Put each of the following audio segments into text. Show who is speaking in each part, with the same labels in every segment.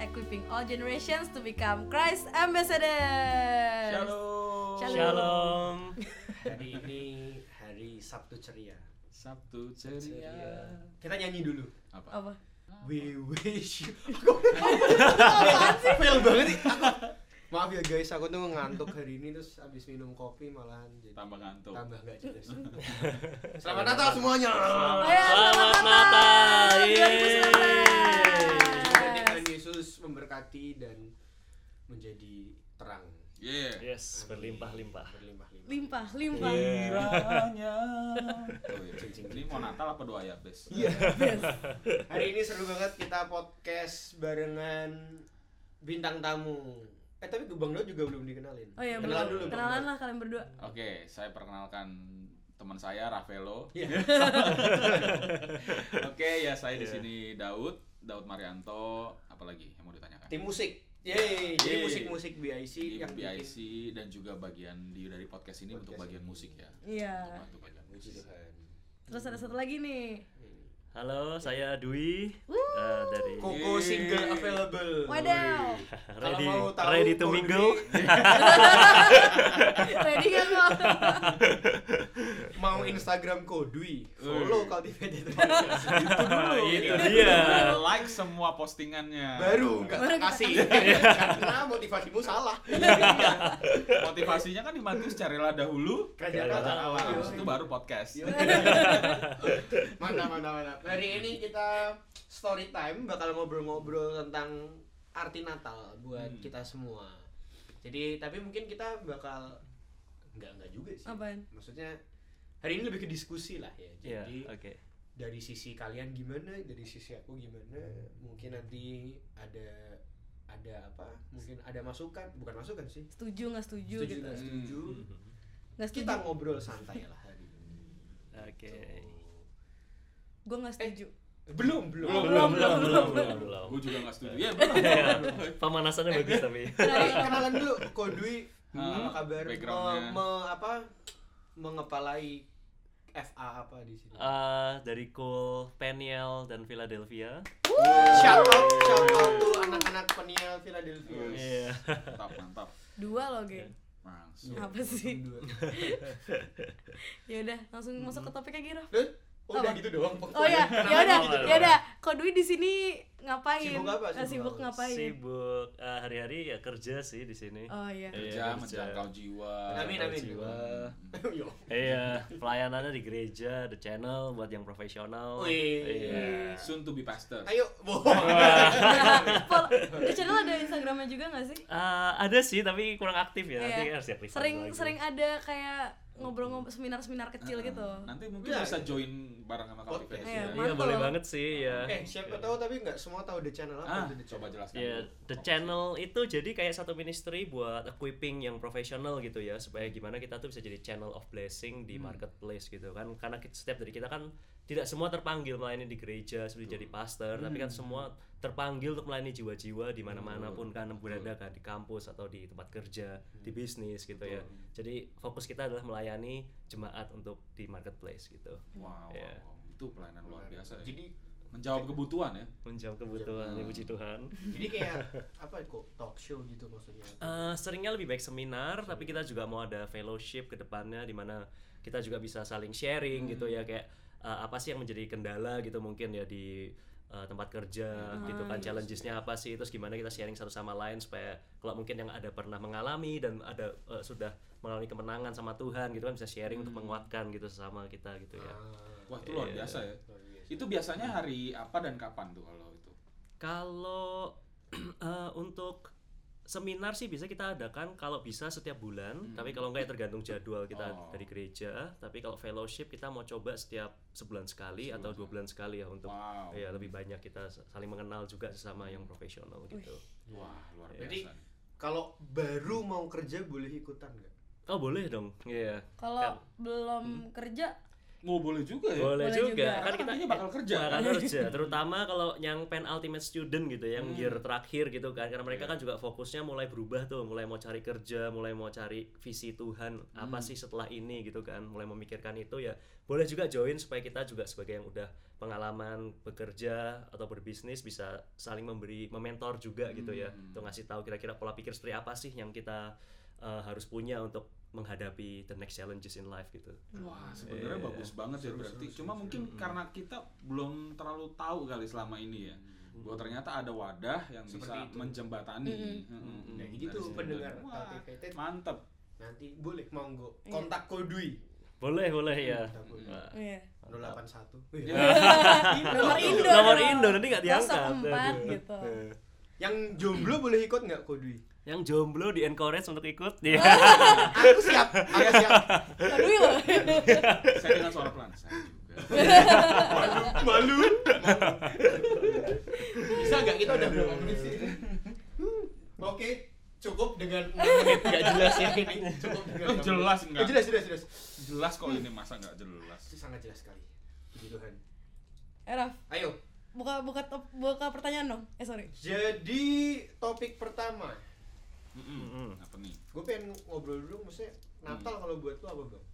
Speaker 1: equipping all generations to become Christ ambassadors.
Speaker 2: Shalom.
Speaker 1: Shalom.
Speaker 3: Shalom.
Speaker 2: Hari ini hari Sabtu ceria.
Speaker 4: Sabtu ceria.
Speaker 2: Kita nyanyi dulu.
Speaker 4: Apa?
Speaker 1: Apa?
Speaker 2: We wish you. Fail banget nih. Maaf ya guys, aku tuh ngantuk hari ini terus abis minum kopi malahan jadi
Speaker 4: Tambah ngantuk.
Speaker 2: tambah nggak jelas. Selamat Natal semuanya.
Speaker 1: Ayo,
Speaker 3: Selamat Natal. Yeay.
Speaker 2: Semoga Tuhan Yesus memberkati dan menjadi terang.
Speaker 4: Yeah.
Speaker 3: Yes, berlimpah-limpah.
Speaker 2: Berlimpah-limpah.
Speaker 1: Limpah, limpah.
Speaker 4: Kiranya. Oh, iya. Ini mau Natal apa doa ya, Bes?
Speaker 2: Iya. Hari ini seru banget kita podcast barengan bintang tamu. Eh tapi Bang Do juga belum dikenalin.
Speaker 1: Oh iya,
Speaker 2: kenalan
Speaker 1: belum.
Speaker 2: dulu.
Speaker 1: Kenalan lah kalian berdua.
Speaker 4: Oke, saya perkenalkan teman saya Ravelo.
Speaker 2: Iya.
Speaker 4: Oke, ya saya di
Speaker 3: Iya.
Speaker 4: sini Daud, Daud Marianto, apalagi yang mau ditanyakan?
Speaker 2: Tim musik. Yeay, jadi
Speaker 4: Yeay.
Speaker 2: musik-musik BIC
Speaker 4: Di
Speaker 2: yang
Speaker 4: BIC dan juga bagian di dari podcast ini untuk
Speaker 2: Podcast
Speaker 4: bagian
Speaker 2: ini.
Speaker 4: musik ya.
Speaker 1: Iya.
Speaker 4: Untuk bagian
Speaker 2: bikin.
Speaker 4: Musik.
Speaker 2: Tuhan.
Speaker 1: Terus ada satu lagi nih.
Speaker 3: Halo, saya Dwi eh, dari
Speaker 2: Koko single available.
Speaker 1: Wadaw.
Speaker 2: Kalau
Speaker 3: ready
Speaker 2: mau tahu
Speaker 3: ready to mingle.
Speaker 1: Ready kan lo?
Speaker 2: mau Instagram Kodwi, follow Cultivated
Speaker 4: Itu dulu.
Speaker 3: Itu dia.
Speaker 4: Like semua postingannya.
Speaker 2: Baru nggak
Speaker 1: Baru
Speaker 2: kasih karena motivasimu salah.
Speaker 4: Motivasinya kan dibantu secara rela dahulu.
Speaker 2: Kerja awal.
Speaker 4: Habis itu baru podcast.
Speaker 2: Mantap, mantap, mantap. Hari ini kita story time bakal ngobrol-ngobrol tentang arti Natal buat
Speaker 4: Hmm.
Speaker 2: kita semua. Jadi tapi mungkin kita bakal nggak nggak juga sih.
Speaker 1: Apaan?
Speaker 2: Maksudnya hari ini lebih ke diskusi lah ya.
Speaker 3: Iya,
Speaker 2: Jadi
Speaker 3: oke.
Speaker 2: dari sisi kalian gimana, dari sisi aku gimana. Mungkin nanti ada ada apa? Mungkin ada masukan, bukan masukan sih.
Speaker 1: Setuju nggak setuju,
Speaker 2: Setuju
Speaker 1: gitu?
Speaker 2: nggak setuju.
Speaker 1: Nggak setuju.
Speaker 2: Kita ngobrol santai lah hari ini.
Speaker 3: Oke.
Speaker 1: Gue nggak setuju.
Speaker 2: Belum, belum.
Speaker 1: Oh, belum, belum, belum,
Speaker 3: belum, belum.
Speaker 4: Gue juga gak setuju. Ya belum.
Speaker 3: Pemanasannya bagus tapi.
Speaker 2: Kenalan dulu Kodwi
Speaker 4: Hmm,
Speaker 2: apa kabar?
Speaker 4: backgroundnya.
Speaker 2: Me- me- apa mengepalai FA apa di sini?
Speaker 3: Eh, dari Cool, Peniel dan Philadelphia.
Speaker 2: shout out, shout out tuh anak-anak peniel Philadelphia.
Speaker 3: Iya.
Speaker 4: Mantap, mantap.
Speaker 1: Dua loh, geng.
Speaker 4: Langsung.
Speaker 1: Apa sih? Ya udah, langsung masuk ke topiknya Giro.
Speaker 2: Eh, Oh, udah gitu doang.
Speaker 1: Oh ya, ya udah, ya udah. Kok Dwi di sini ngapain?
Speaker 2: Sibuk apa?
Speaker 1: Eh,
Speaker 2: Sibuk
Speaker 1: Sibuk
Speaker 2: apa?
Speaker 1: ngapain?
Speaker 3: Sibuk eh, hari-hari ya kerja sih di sini.
Speaker 1: Oh iya.
Speaker 3: Iya,
Speaker 4: Kerja
Speaker 3: kerja.
Speaker 4: menjangkau jiwa.
Speaker 2: Amin,
Speaker 3: Menjangkau
Speaker 2: amin.
Speaker 3: jiwa.
Speaker 2: Yo.
Speaker 3: Iya, pelayanannya di gereja, the channel buat yang profesional.
Speaker 2: Wih.
Speaker 3: Iya.
Speaker 4: Soon to be pastor.
Speaker 2: Ayo, bohong.
Speaker 1: Di channel ada Instagramnya juga nggak sih?
Speaker 3: Eh, ada sih tapi kurang aktif ya. Nanti
Speaker 1: Iya.
Speaker 3: harus diaktifkan
Speaker 1: Sering
Speaker 3: lagi.
Speaker 1: sering ada kayak ngobrol-ngobrol seminar-seminar kecil gitu.
Speaker 4: Nanti mungkin
Speaker 2: Iya.
Speaker 4: bisa join bareng sama
Speaker 2: Podcast.
Speaker 4: Cultivate.
Speaker 1: Iya,
Speaker 4: ya.
Speaker 3: Iya,
Speaker 1: Mantap.
Speaker 3: boleh banget sih ya.
Speaker 2: Eh, siapa tahu tapi nggak semua tahu the channel apa
Speaker 4: Ah,
Speaker 2: itu the
Speaker 4: coba
Speaker 2: channel.
Speaker 4: jelaskan.
Speaker 3: Ya,
Speaker 4: dulu.
Speaker 3: the channel itu jadi kayak satu ministry buat equipping yang profesional gitu ya, supaya gimana kita tuh bisa jadi channel of blessing di
Speaker 4: Hmm.
Speaker 3: marketplace gitu kan. Karena kita- setiap dari kita kan tidak semua terpanggil melayani di gereja seperti jadi pastor, tapi
Speaker 4: Hmm.
Speaker 3: kan semua terpanggil untuk melayani jiwa-jiwa di mana-mana pun kan berada kan di kampus atau di tempat kerja,
Speaker 4: Hmm.
Speaker 3: di bisnis gitu ya. Jadi fokus kita adalah melayani jemaat untuk di marketplace gitu.
Speaker 4: Wow,
Speaker 3: Iya.
Speaker 4: wow, itu pelayanan luar biasa ya.
Speaker 2: Jadi
Speaker 4: menjawab kebutuhan ya.
Speaker 3: Menjawab kebutuhan, ya puji Tuhan.
Speaker 2: jadi kayak apa kok talk show gitu maksudnya.
Speaker 3: Eh, seringnya lebih baik seminar, tapi kita juga mau ada fellowship ke depannya di mana kita juga bisa saling sharing gitu ya kayak eh, apa sih yang menjadi kendala gitu mungkin ya di eh, tempat kerja gitu kan challengesnya apa sih terus gimana kita sharing satu sama lain supaya kalau mungkin yang ada pernah mengalami dan ada eh, sudah mengalami kemenangan sama Tuhan gitu kan bisa sharing untuk menguatkan gitu sesama kita gitu ya.
Speaker 4: Wah, itu luar
Speaker 3: Iya.
Speaker 4: biasa ya. Itu biasanya hari apa dan kapan tuh kalau itu?
Speaker 3: Kalau eh, untuk seminar sih bisa kita adakan kalau bisa setiap bulan, tapi kalau enggak ya tergantung jadwal kita
Speaker 4: Hmm. Oh.
Speaker 3: dari gereja. Tapi kalau fellowship kita mau coba setiap sebulan sekali atau dua bulan sekali ya untuk
Speaker 4: Wow.
Speaker 3: ya lebih banyak kita saling mengenal juga sesama yang profesional gitu.
Speaker 4: Wah, luar biasa.
Speaker 2: Jadi kalau baru mau kerja boleh ikutan nggak?
Speaker 3: Oh boleh dong, iya.
Speaker 1: Kalau
Speaker 3: Kan.
Speaker 1: belum kerja
Speaker 4: Mau boleh juga ya.
Speaker 3: boleh,
Speaker 1: Boleh
Speaker 3: juga.
Speaker 1: juga.
Speaker 3: kan kita
Speaker 4: bakal kerja.
Speaker 3: bakal kerja terutama kalau yang pen ultimate student gitu yang
Speaker 4: Hmm.
Speaker 3: year terakhir gitu kan karena mereka
Speaker 4: Iya.
Speaker 3: kan juga fokusnya mulai berubah tuh mulai mau cari kerja mulai mau cari visi Tuhan apa
Speaker 4: Hmm.
Speaker 3: sih setelah ini gitu kan mulai memikirkan itu ya boleh juga join supaya kita juga sebagai yang udah pengalaman bekerja atau berbisnis bisa saling memberi mementor juga gitu ya
Speaker 4: Hmm.
Speaker 3: untuk ngasih tahu kira-kira pola pikir seperti apa sih yang kita uh, harus punya untuk menghadapi the next challenges in life gitu
Speaker 4: Wah, sebenarnya
Speaker 3: Iya.
Speaker 4: bagus banget ya berarti.
Speaker 2: seru,
Speaker 4: Cuma
Speaker 2: seru,
Speaker 4: mungkin
Speaker 3: seru.
Speaker 4: karena kita belum terlalu tahu kali selama ini ya. Bahwa ternyata ada wadah yang
Speaker 2: Seperti
Speaker 4: bisa
Speaker 2: itu.
Speaker 4: menjembatani.
Speaker 1: Mm-mm.
Speaker 4: Mm-mm.
Speaker 2: Nah,
Speaker 4: Dari
Speaker 2: gitu
Speaker 4: situ.
Speaker 2: pendengar cultivated
Speaker 4: Mantep.
Speaker 2: nanti boleh monggo
Speaker 1: Iya.
Speaker 2: kontak Kodui
Speaker 3: boleh boleh ya.
Speaker 1: Iya.
Speaker 2: 081
Speaker 1: Nomor Indo.
Speaker 3: Nomor. Indo, nanti nggak diangkat.
Speaker 1: 04
Speaker 3: Aduh.
Speaker 1: gitu.
Speaker 2: Yang jomblo boleh ikut nggak Kodui
Speaker 3: yang jomblo di encourage untuk ikut. Ya
Speaker 2: aku siap. Aku siap.
Speaker 1: Aduh loh.
Speaker 4: Saya dengan suara pelan. Saya juga.
Speaker 2: malu. Bisa nggak kita udah berapa menit sih? Hmm, oke cukup dengan 6 menit nggak jelas ya. Ini cukup dengan
Speaker 4: Oh,
Speaker 2: 6
Speaker 4: jelas nggak?
Speaker 2: Oh, jelas jelas jelas.
Speaker 4: Jelas kok ini masa nggak jelas.
Speaker 2: itu sangat jelas sekali. Puji Tuhan.
Speaker 1: Eh Raf,
Speaker 2: ayo.
Speaker 1: Buka buka top- buka pertanyaan dong. Eh sorry.
Speaker 2: jadi topik pertama
Speaker 4: Mm-mm.
Speaker 3: Mm-mm.
Speaker 4: Apa nih?
Speaker 2: gue pengen ngobrol dulu maksudnya Natal kalau buat lu apa bang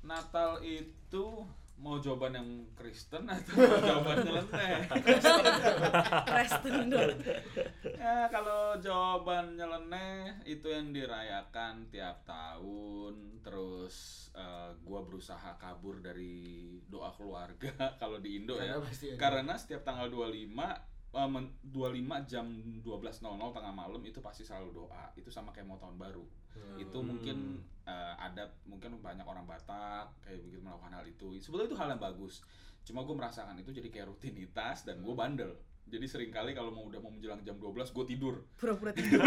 Speaker 4: Natal itu mau jawaban yang Kristen atau mau jawaban nyeleneh?
Speaker 1: Preston dong.
Speaker 4: ya kalau jawaban nyeleneh itu yang dirayakan tiap tahun terus eh, gua berusaha kabur dari doa keluarga kalau di Indo ya
Speaker 2: Karena pasti ada.
Speaker 4: karena setiap tanggal 25 eh, men- 25 jam 12.00 tengah malam itu pasti selalu doa. Itu sama kayak mau tahun baru. Itu
Speaker 3: Hmm.
Speaker 4: mungkin eh, adat mungkin banyak orang Batak kayak begitu melakukan hal itu. Sebetulnya itu hal yang bagus. Cuma gue merasakan itu jadi kayak rutinitas dan gue bandel. Jadi sering kali kalau mau udah mau menjelang jam 12 gue tidur.
Speaker 1: Pura-pura tidur.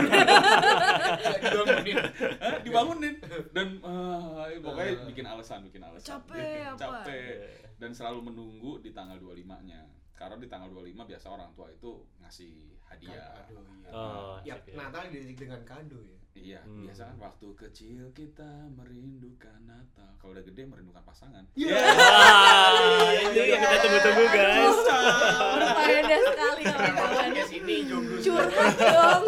Speaker 2: dibangunin.
Speaker 4: Hah, dibangunin. Dan eh, pokoknya bikin alasan bikin alasan.
Speaker 1: Capek apa?
Speaker 4: capek. Dan selalu menunggu di tanggal 25 nya karena di tanggal 25 biasa orang tua itu ngasih hadiah
Speaker 2: Kado, iya.
Speaker 3: Oh,
Speaker 2: ya
Speaker 3: ya.
Speaker 2: Natal identik dengan kado ya
Speaker 4: Iya,
Speaker 3: Hmm.
Speaker 4: biasa kan waktu kecil kita merindukan Natal. Kalau udah gede merindukan pasangan.
Speaker 2: Iya.
Speaker 3: Wah, ini yang kita tunggu-tunggu guys
Speaker 1: Berfaedah sekali kawan-kawan.
Speaker 2: podcast ini jomblo
Speaker 1: Curhat dong.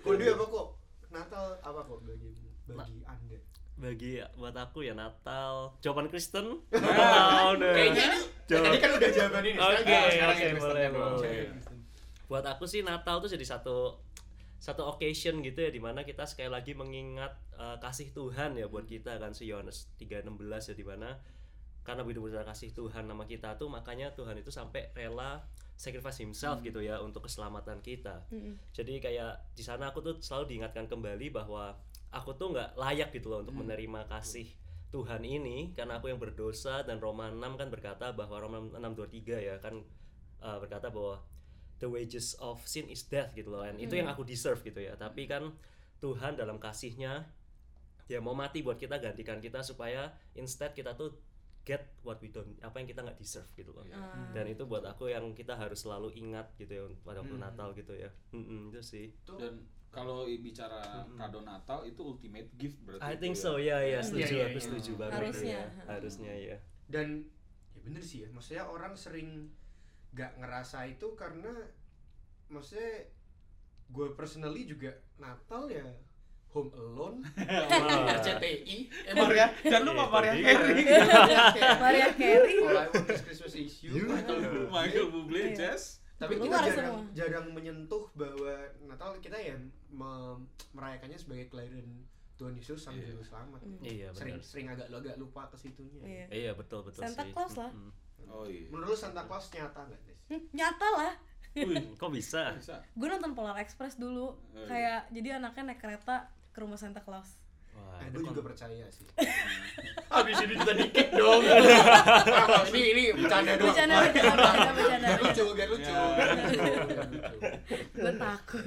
Speaker 2: Kode apa kok? Natal apa kok bagi bagi anda?
Speaker 3: bagi buat aku ya Natal jawaban Kristen
Speaker 4: Nah,
Speaker 3: oh, no.
Speaker 2: Kayaknya ini
Speaker 3: Jawab.
Speaker 2: tadi kan udah jawaban ini. Sekarang
Speaker 3: Oke,
Speaker 2: kita- sekarang Kristen
Speaker 3: boleh, boleh. Buat aku sih Natal tuh jadi satu satu occasion gitu ya di mana kita sekali lagi mengingat uh, kasih Tuhan ya buat kita kan si Yohanes 3:16 ya di mana karena begitu besar kasih Tuhan nama kita tuh makanya Tuhan itu sampai rela sacrifice himself gitu ya untuk keselamatan kita
Speaker 1: Mm-mm.
Speaker 3: jadi kayak di sana aku tuh selalu diingatkan kembali bahwa aku tuh nggak layak gitu loh untuk menerima kasih Tuhan ini karena aku yang berdosa dan Roma 6 kan berkata bahwa Roma 6:23 ya kan uh, berkata bahwa the wages of sin is death gitu loh and itu yang aku deserve gitu ya. Tapi kan Tuhan dalam kasihnya ya mau mati buat kita gantikan kita supaya instead kita tuh get what we don't apa yang kita nggak deserve gitu loh
Speaker 1: Ah.
Speaker 3: dan itu buat aku yang kita harus selalu ingat gitu ya pada waktu
Speaker 2: Hmm.
Speaker 3: Natal gitu ya Mm-mm, itu sih.
Speaker 4: Dan kalau bicara kado Natal itu ultimate gift berarti.
Speaker 3: I think
Speaker 4: ya.
Speaker 3: so ya ya
Speaker 1: Hmm.
Speaker 3: setuju
Speaker 2: Iya, iya,
Speaker 3: aku
Speaker 2: iya.
Speaker 3: setuju banget
Speaker 1: Harusnya.
Speaker 3: ya. harusnya ya
Speaker 2: Dan ya bener sih ya. Maksudnya orang sering gak ngerasa itu karena maksudnya gue personally juga Natal ya Home Alone, RCTI, emang
Speaker 4: Maria, jangan lupa
Speaker 3: Iya,
Speaker 4: Maria. Carey.
Speaker 1: Mariah Carey.
Speaker 2: All I Want is Christmas is You, Michael Bublé.
Speaker 4: Michael Bublé,
Speaker 1: Iya.
Speaker 4: Jess.
Speaker 2: Tapi kita jarang, jarang menyentuh bahwa Natal kita ya me- merayakannya sebagai kelahiran Tuhan Yesus sampai
Speaker 4: Iya.
Speaker 2: juru selamat.
Speaker 3: iya
Speaker 2: Sering
Speaker 3: benar
Speaker 2: sering agak agak lupa ke situnya.
Speaker 1: Iya.
Speaker 3: iya betul betul
Speaker 1: Santa
Speaker 3: sih
Speaker 1: Claus lah.
Speaker 3: Mm-mm.
Speaker 4: Oh iya.
Speaker 2: Menurut lu Santa Claus nyata nggak, Des?
Speaker 1: Hmm, Nyata lah.
Speaker 4: Wih,
Speaker 3: kok bisa
Speaker 4: bisa.
Speaker 1: Gue nonton Polar Express dulu.
Speaker 4: Oh, iya.
Speaker 1: Kayak jadi anaknya naik kereta ke rumah Santa Claus.
Speaker 3: Wah,
Speaker 2: Eh,
Speaker 3: itu
Speaker 2: gue juga percaya sih. Habis ini juga dikit dong. Ah, ini ini bercanda doang.
Speaker 1: Bercanda, bercanda, bercanda, bercanda.
Speaker 2: Lucu, biar lucu.
Speaker 4: Ya.
Speaker 2: Biar lucu.
Speaker 1: Gue takut.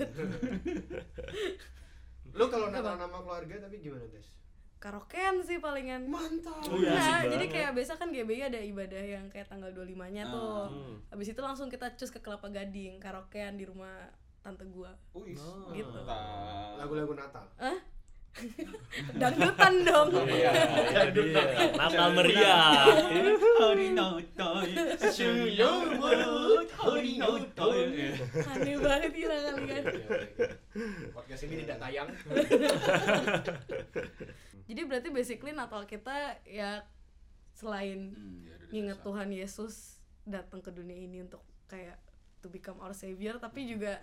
Speaker 2: Lu kalau Natal nama keluarga tapi gimana, Des?
Speaker 1: Karaokean sih palingan.
Speaker 2: Mantap.
Speaker 3: Oh, iya,
Speaker 1: Nah, jadi kayak biasa kan GBI ada ibadah yang kayak tanggal 25-nya tuh.
Speaker 3: Hmm.
Speaker 1: Habis itu langsung kita cus ke Kelapa Gading, karaokean di rumah tante gua.
Speaker 3: Oh.
Speaker 1: Gitu.
Speaker 2: Lagu-lagu Natal.
Speaker 1: Hah? Dangdutan dong.
Speaker 4: Iya.
Speaker 3: Itu dia. Natal meriah.
Speaker 1: Aneh banget gila kalian.
Speaker 2: Podcast ini tidak tayang.
Speaker 1: Jadi berarti basically Natal kita ya selain
Speaker 4: Hmm, ya,
Speaker 1: nginget. Tuhan Yesus datang ke dunia ini untuk kayak to become our savior tapi juga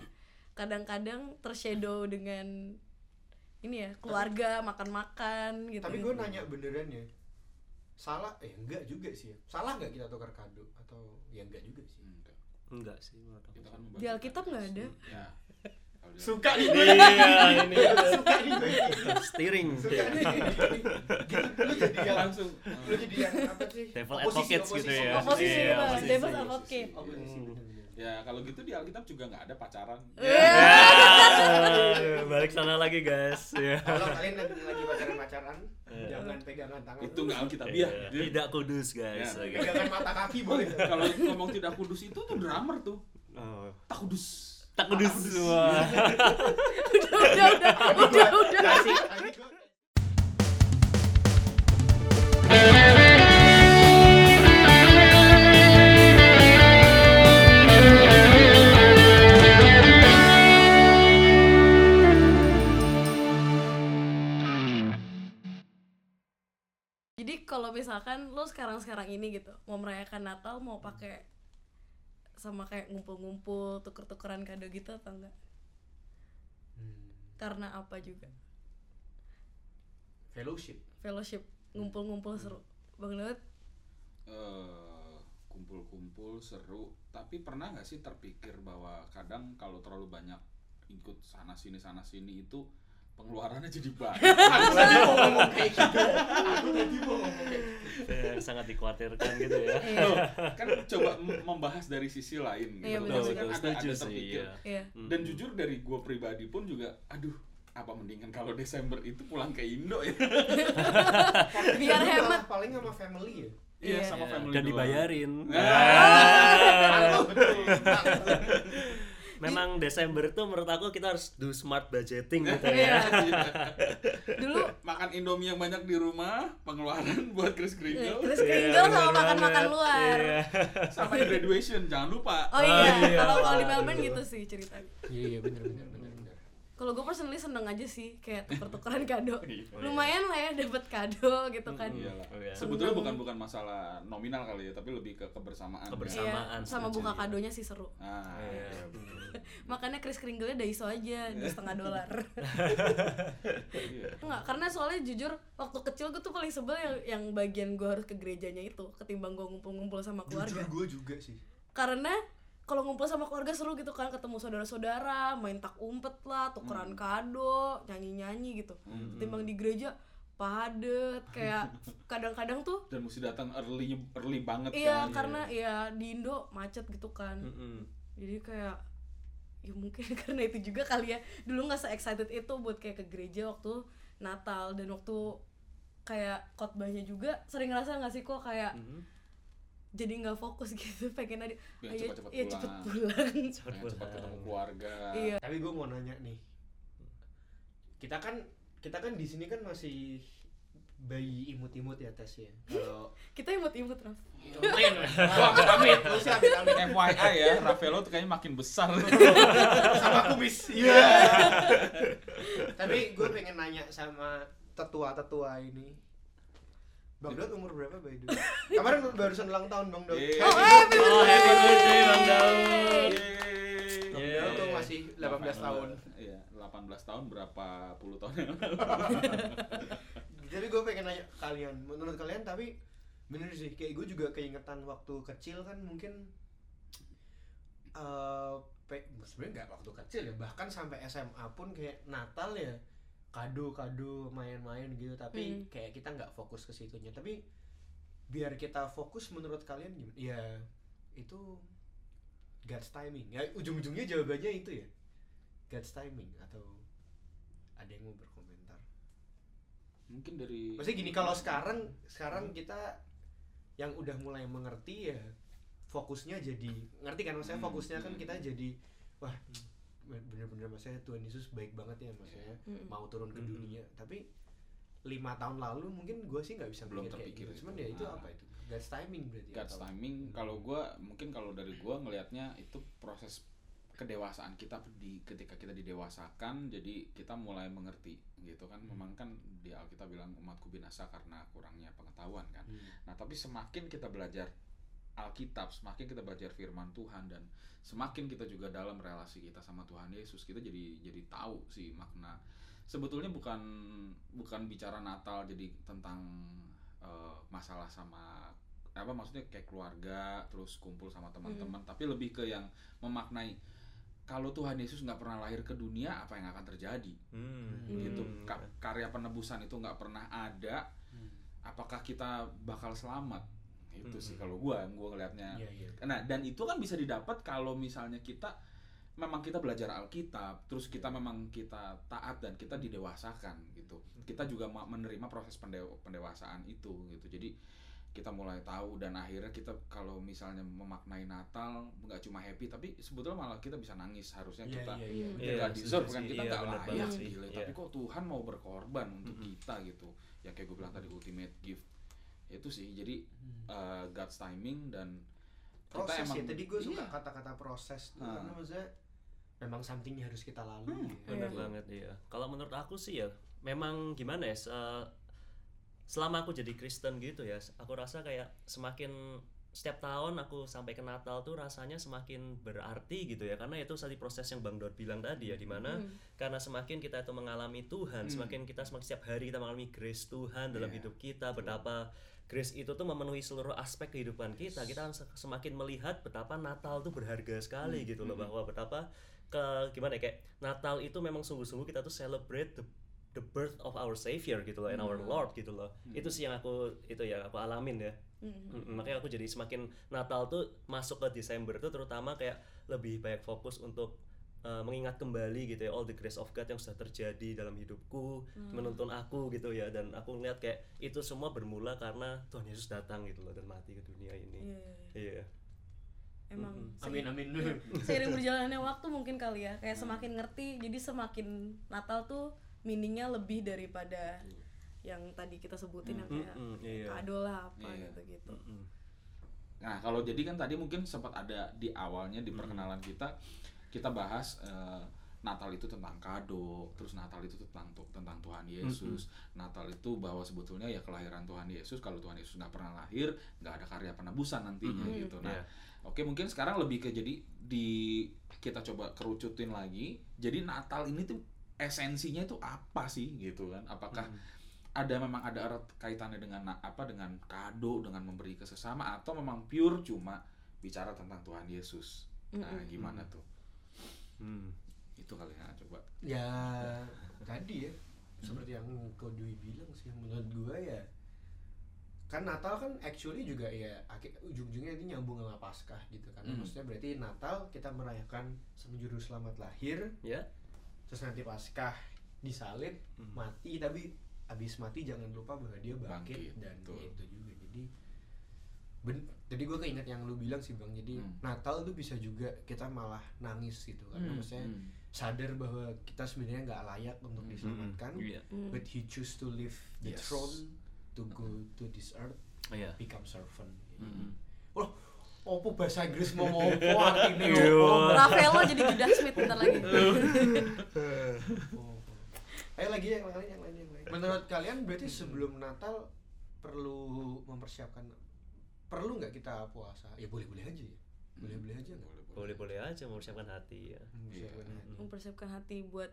Speaker 1: kadang-kadang tershadow dengan ini ya keluarga makan-makan gitu.
Speaker 2: Tapi gue nanya beneran ya. Salah eh enggak juga sih ya. Salah nggak kita tukar kado atau ya enggak juga sih.
Speaker 4: Enggak.
Speaker 3: Enggak sih menurut aku.
Speaker 4: Kita kan
Speaker 1: Di Alkitab nggak ada.
Speaker 4: Ya. Di
Speaker 2: Suka nih
Speaker 3: Iya,
Speaker 2: gue.
Speaker 3: ini
Speaker 2: Suka nih gue.
Speaker 3: steering.
Speaker 2: Suka nih. Gitu, lu jadi yang
Speaker 4: langsung
Speaker 2: lu jadi yang apa sih?
Speaker 3: Devil
Speaker 2: Oposisi,
Speaker 3: advocates gitu ya.
Speaker 1: Oposisi,
Speaker 3: Iya, oposisi.
Speaker 1: Devil's advocate.
Speaker 4: Ya kalau gitu di Alkitab juga nggak ada pacaran.
Speaker 1: Iya.
Speaker 3: Ah, Balik sana lagi guys. Ya.
Speaker 2: Kalau kalian lagi, lagi pacaran-pacaran,
Speaker 3: Iya.
Speaker 2: jangan pegangan tangan.
Speaker 4: Itu nggak Alkitab
Speaker 3: Iya,
Speaker 4: ya.
Speaker 3: Tidak kudus guys. Oke.
Speaker 2: pegangan mata kaki boleh.
Speaker 4: Kalau ngomong tidak kudus itu tuh drummer tuh.
Speaker 3: Oh.
Speaker 4: Tak kudus.
Speaker 3: Tak kudus
Speaker 1: udah udah udah udah udah. Misalkan lo sekarang-sekarang ini gitu mau merayakan Natal mau pakai sama kayak ngumpul-ngumpul tuker-tukeran kado gitu atau enggak?
Speaker 2: Hmm,
Speaker 1: Karena apa juga?
Speaker 2: Fellowship.
Speaker 1: Fellowship, ngumpul-ngumpul seru. Bang Daud,
Speaker 4: Eh, kumpul-kumpul seru. Tapi pernah nggak sih terpikir bahwa kadang kalau terlalu banyak ikut sana sini sana sini itu pengeluarannya jadi banyak.
Speaker 2: Aku tadi mau ngomong kayak gitu. Aku tadi mau ngomong kayak gitu.
Speaker 3: Sangat dikhawatirkan gitu ya.
Speaker 1: Iya.
Speaker 4: Loh, kan coba membahas dari sisi lain gitu.
Speaker 1: Iya, betul,
Speaker 4: kan
Speaker 1: betul.
Speaker 4: ada, ada terpikir.
Speaker 3: Iya.
Speaker 1: Iya.
Speaker 4: Dan jujur dari gue pribadi pun juga, aduh apa mendingan kalau Desember itu pulang ke Indo ya?
Speaker 1: Biar hemat.
Speaker 2: Paling sama family ya.
Speaker 4: Iya
Speaker 1: Iya.
Speaker 4: sama family
Speaker 3: dan
Speaker 4: doang.
Speaker 3: dibayarin.
Speaker 2: Mantap, betul.
Speaker 3: Memang Desember itu menurut aku kita harus do smart budgeting gitu
Speaker 1: Iya.
Speaker 3: ya.
Speaker 1: Dulu
Speaker 4: Makan Indomie yang banyak di rumah, pengeluaran buat Chris
Speaker 1: eh,
Speaker 4: Kringle,
Speaker 1: terus
Speaker 3: Iya,
Speaker 1: Kringle sama makan-makan luar.
Speaker 3: Iya.
Speaker 4: sama graduation jangan lupa.
Speaker 1: Oh iya,
Speaker 3: Oh iya,
Speaker 1: kalau kalau di. Melbourne gitu sih ceritanya.
Speaker 2: Iya iya bener bener.
Speaker 1: Kalau gue personally seneng aja sih kayak tuker-tukeran kado.
Speaker 4: Iya.
Speaker 1: Lumayan lah ya dapet kado gitu kan.
Speaker 4: Iyalah.
Speaker 3: Oh, iya.
Speaker 4: Sebetulnya bukan bukan masalah nominal kali ya, tapi lebih ke kebersamaan.
Speaker 3: Kebersamaan.
Speaker 1: Iya, sama buka kadonya sih seru.
Speaker 4: Nah,
Speaker 3: Iya.
Speaker 4: iya.
Speaker 1: Makanya Chris Kringle-nya Daiso aja di setengah dolar.
Speaker 4: Iya.
Speaker 1: Enggak, karena soalnya jujur waktu kecil gue tuh paling sebel yang yang bagian gue harus ke gerejanya itu ketimbang gue ngumpul-ngumpul sama keluarga.
Speaker 2: Jujur gue juga sih.
Speaker 1: Karena kalau ngumpul sama keluarga seru gitu kan ketemu saudara-saudara, main tak umpet lah, tukeran kado, nyanyi-nyanyi gitu.
Speaker 4: Hmm.
Speaker 1: Ketimbang di gereja padet kayak kadang-kadang tuh
Speaker 4: Dan mesti datang early early banget
Speaker 1: iya
Speaker 4: kan.
Speaker 1: karena ya di Indo macet gitu kan.
Speaker 3: Mm-mm.
Speaker 1: Jadi kayak ya mungkin karena itu juga kali ya dulu nggak se excited itu buat kayak ke gereja waktu Natal dan waktu kayak khotbahnya juga sering ngerasa nggak sih kok kayak
Speaker 3: Mhm.
Speaker 1: Jadi nggak fokus gitu pengen ada
Speaker 4: Pengen cepat-cepat
Speaker 1: ya
Speaker 4: pulang.
Speaker 1: cepet pulang
Speaker 4: Pengen cepat ketemu keluarga.
Speaker 1: iya
Speaker 2: Tapi gue mau nanya nih. Kita kan kita kan di sini kan masih bayi imut-imut ya tes ya. Kalau
Speaker 1: kita imut-imut Raf
Speaker 2: Amin. Wah, amit. Lu sih amit amit.
Speaker 4: FYI ya, Rafaelo tuh kayaknya makin besar.
Speaker 2: sama kumis. Iya. Tapi gue pengen nanya sama tetua-tetua ini. Bang Daud umur berapa by the way? Kemarin barusan ulang tahun Bang Daud.
Speaker 4: Yeay.
Speaker 1: oh eh bener
Speaker 3: Oh, happy birthday Bang Daud.
Speaker 2: Bang. Daud tuh masih 18 tahun.
Speaker 4: Iya, 18 tahun berapa puluh tahun yang lalu.
Speaker 2: Jadi gue pengen nanya kalian, menurut kalian tapi bener sih kayak gue juga keingetan waktu kecil kan mungkin eh pe- sebenarnya nggak waktu kecil ya bahkan sampai SMA pun kayak Natal ya kado-kado main-main gitu. Tapi
Speaker 1: Hmm.
Speaker 2: kayak kita nggak fokus ke situnya. Tapi biar kita fokus menurut kalian gimana? Ya itu God's timing. Ya ujung-ujungnya jawabannya itu ya. God's timing atau ada yang mau berkomentar?
Speaker 4: Mungkin dari
Speaker 2: Maksudnya gini kalau sekarang sekarang kita yang udah mulai mengerti ya fokusnya jadi ngerti kan? Maksudnya
Speaker 4: Hmm,
Speaker 2: fokusnya kan
Speaker 4: hmm,
Speaker 2: kita
Speaker 4: hmm.
Speaker 2: jadi wah bener-bener maksudnya Tuhan Yesus baik banget ya maksudnya
Speaker 1: Mm-mm.
Speaker 2: mau turun ke
Speaker 3: Mm-mm.
Speaker 2: dunia tapi lima tahun lalu mungkin gue sih nggak bisa
Speaker 4: Belum
Speaker 2: mikir kayak
Speaker 4: terpikir
Speaker 2: gitu.
Speaker 4: itu.
Speaker 2: cuman ya itu
Speaker 4: Ah.
Speaker 2: apa itu God's timing berarti ya,
Speaker 4: God's
Speaker 2: atau-
Speaker 4: timing kalau gua mungkin kalau dari gua ngelihatnya itu proses kedewasaan kita di ketika kita didewasakan jadi kita mulai mengerti gitu kan memang kan di Alkitab bilang umatku binasa karena kurangnya pengetahuan kan
Speaker 2: Hmm.
Speaker 4: nah tapi semakin kita belajar Alkitab semakin kita belajar firman Tuhan dan semakin kita juga dalam relasi kita sama Tuhan Yesus kita jadi jadi tahu sih makna. Sebetulnya bukan bukan bicara Natal jadi tentang eh, masalah sama apa maksudnya kayak keluarga terus kumpul sama teman-teman tapi lebih ke yang memaknai kalau Tuhan Yesus nggak pernah lahir ke dunia apa yang akan terjadi?
Speaker 3: Hmm,
Speaker 4: gitu.
Speaker 3: Hmm.
Speaker 4: Ka- karya penebusan itu nggak pernah ada.
Speaker 2: Hmm.
Speaker 4: apakah kita bakal selamat itu sih
Speaker 3: Hmm.
Speaker 4: kalau gua gua ngelihatnya
Speaker 2: Iya, iya.
Speaker 4: Nah, dan itu kan bisa didapat kalau misalnya kita memang kita belajar Alkitab, terus kita memang kita taat dan kita didewasakan gitu. Kita juga ma- menerima proses pendew- pendewasaan itu gitu. Jadi kita mulai tahu dan akhirnya kita kalau misalnya memaknai Natal nggak cuma happy tapi sebetulnya malah kita bisa nangis harusnya
Speaker 2: Iya,
Speaker 4: kita kita
Speaker 3: Iya,
Speaker 4: nggak deserve kan
Speaker 3: sih.
Speaker 4: kita
Speaker 3: Iya,
Speaker 4: nggak
Speaker 3: bener
Speaker 4: layak
Speaker 3: sih.
Speaker 4: gila.
Speaker 3: Iya.
Speaker 4: tapi kok Tuhan mau berkorban untuk
Speaker 3: Mm-mm.
Speaker 4: kita gitu yang kayak gue bilang tadi ultimate gift itu sih jadi
Speaker 2: Hmm.
Speaker 4: uh, God's timing dan
Speaker 2: proses
Speaker 4: kita emang
Speaker 2: ya tadi gue suka
Speaker 4: iya.
Speaker 2: kata-kata proses tuh
Speaker 4: Ah.
Speaker 2: karena maksudnya memang something yang harus kita lalui
Speaker 4: Hmm,
Speaker 2: ya.
Speaker 3: Bener
Speaker 1: Iya.
Speaker 3: banget iya. Kalau menurut aku sih ya, memang gimana ya? se- selama aku jadi Kristen gitu ya, aku rasa kayak semakin setiap tahun aku sampai ke Natal tuh rasanya semakin berarti gitu ya karena itu tadi proses yang Bang Dor bilang tadi ya di mana
Speaker 1: Hmm.
Speaker 3: karena semakin kita itu mengalami Tuhan
Speaker 4: Hmm.
Speaker 3: semakin kita semakin setiap hari kita mengalami grace Tuhan dalam
Speaker 4: Iya,
Speaker 3: hidup kita betapa grace itu tuh memenuhi seluruh aspek kehidupan kita kita se- semakin melihat betapa Natal tuh berharga sekali
Speaker 4: Hmm,
Speaker 3: gitu loh
Speaker 4: hmm.
Speaker 3: bahwa betapa ke gimana ya kayak Natal itu memang sungguh-sungguh kita tuh celebrate the the birth of our savior gitu loh and our
Speaker 4: Hmm.
Speaker 3: Lord gitu loh
Speaker 4: Hmm.
Speaker 3: itu sih yang aku itu ya aku alamin ya
Speaker 1: Hmm.
Speaker 3: Mm, makanya aku jadi semakin Natal tuh masuk ke Desember tuh terutama kayak lebih banyak fokus untuk uh, mengingat kembali gitu ya all the grace of God yang sudah terjadi dalam hidupku
Speaker 1: Hmm.
Speaker 3: menuntun aku gitu ya dan aku ngeliat kayak itu semua bermula karena Tuhan Yesus datang gitu loh dan mati ke dunia ini
Speaker 1: Iya, iya, iya.
Speaker 3: iya
Speaker 1: Emang
Speaker 3: Mm-mm.
Speaker 1: sei-
Speaker 2: amin amin
Speaker 1: seiring berjalannya waktu mungkin kali ya kayak semakin ngerti jadi semakin Natal tuh meaningnya lebih daripada yang tadi kita sebutin yang kayak
Speaker 3: iya
Speaker 1: kado lah apa
Speaker 4: Iya.
Speaker 1: gitu gitu
Speaker 3: Mm-mm.
Speaker 4: Nah, kalau jadi kan tadi mungkin sempat ada di awalnya di perkenalan kita kita bahas eh, Natal itu tentang kado, terus Natal itu tentang tentang Tuhan Yesus. Natal itu bahwa sebetulnya ya kelahiran Tuhan Yesus. Kalau Tuhan Yesus nggak pernah lahir, nggak ada karya penebusan nantinya
Speaker 3: Mhm.
Speaker 4: gitu. Nah,
Speaker 3: Iya.
Speaker 4: oke mungkin sekarang lebih ke jadi di kita coba kerucutin lagi. Jadi Natal ini tuh esensinya itu apa sih gitu kan? Apakah ada memang ada erat kaitannya dengan apa dengan kado dengan memberi ke sesama atau memang pure cuma bicara tentang Tuhan Yesus nah
Speaker 1: Mm-mm.
Speaker 4: gimana tuh
Speaker 3: Hmm.
Speaker 4: itu kali ya coba
Speaker 2: ya tadi ya seperti yang kau Dwi bilang sih menurut gua ya kan Natal kan actually juga ya akhir ujung-ujungnya itu nyambung sama Paskah gitu kan
Speaker 4: Hmm.
Speaker 2: maksudnya berarti Natal kita merayakan sang juru selamat lahir
Speaker 3: ya
Speaker 2: terus nanti Paskah disalib
Speaker 3: Hmm.
Speaker 2: mati tapi abis mati jangan lupa bahwa dia bangkit,
Speaker 4: Bangkit,
Speaker 2: dan
Speaker 4: betul.
Speaker 2: itu juga jadi ben jadi gue keinget yang lu bilang sih bang jadi
Speaker 4: Hmm.
Speaker 2: Natal tuh bisa juga kita malah nangis gitu karena
Speaker 4: Hmm,
Speaker 2: maksudnya
Speaker 4: hmm.
Speaker 2: sadar bahwa kita sebenarnya nggak layak untuk
Speaker 4: Hmm,
Speaker 2: diselamatkan
Speaker 3: iya
Speaker 1: Hmm.
Speaker 2: but he choose to leave the
Speaker 4: Yes.
Speaker 2: throne to go to this earth
Speaker 3: iya
Speaker 2: become servant
Speaker 4: Hmm.
Speaker 2: Wah, opo bahasa Inggris mau mau opo artinya
Speaker 3: Iya.
Speaker 2: opo?
Speaker 1: Rafaelo jadi Judas Smith bentar lagi
Speaker 2: Oh. Ayo lagi yang lain yang lain yang lain. Menurut kalian berarti sebelum Natal perlu mempersiapkan perlu nggak kita puasa? Ya boleh-boleh aja ya. Boleh-boleh aja nggak?
Speaker 4: boleh
Speaker 3: boleh-boleh aja mempersiapkan hati ya
Speaker 2: Mempersiapkan
Speaker 4: Iya.
Speaker 2: hati.
Speaker 1: mempersiapkan hati buat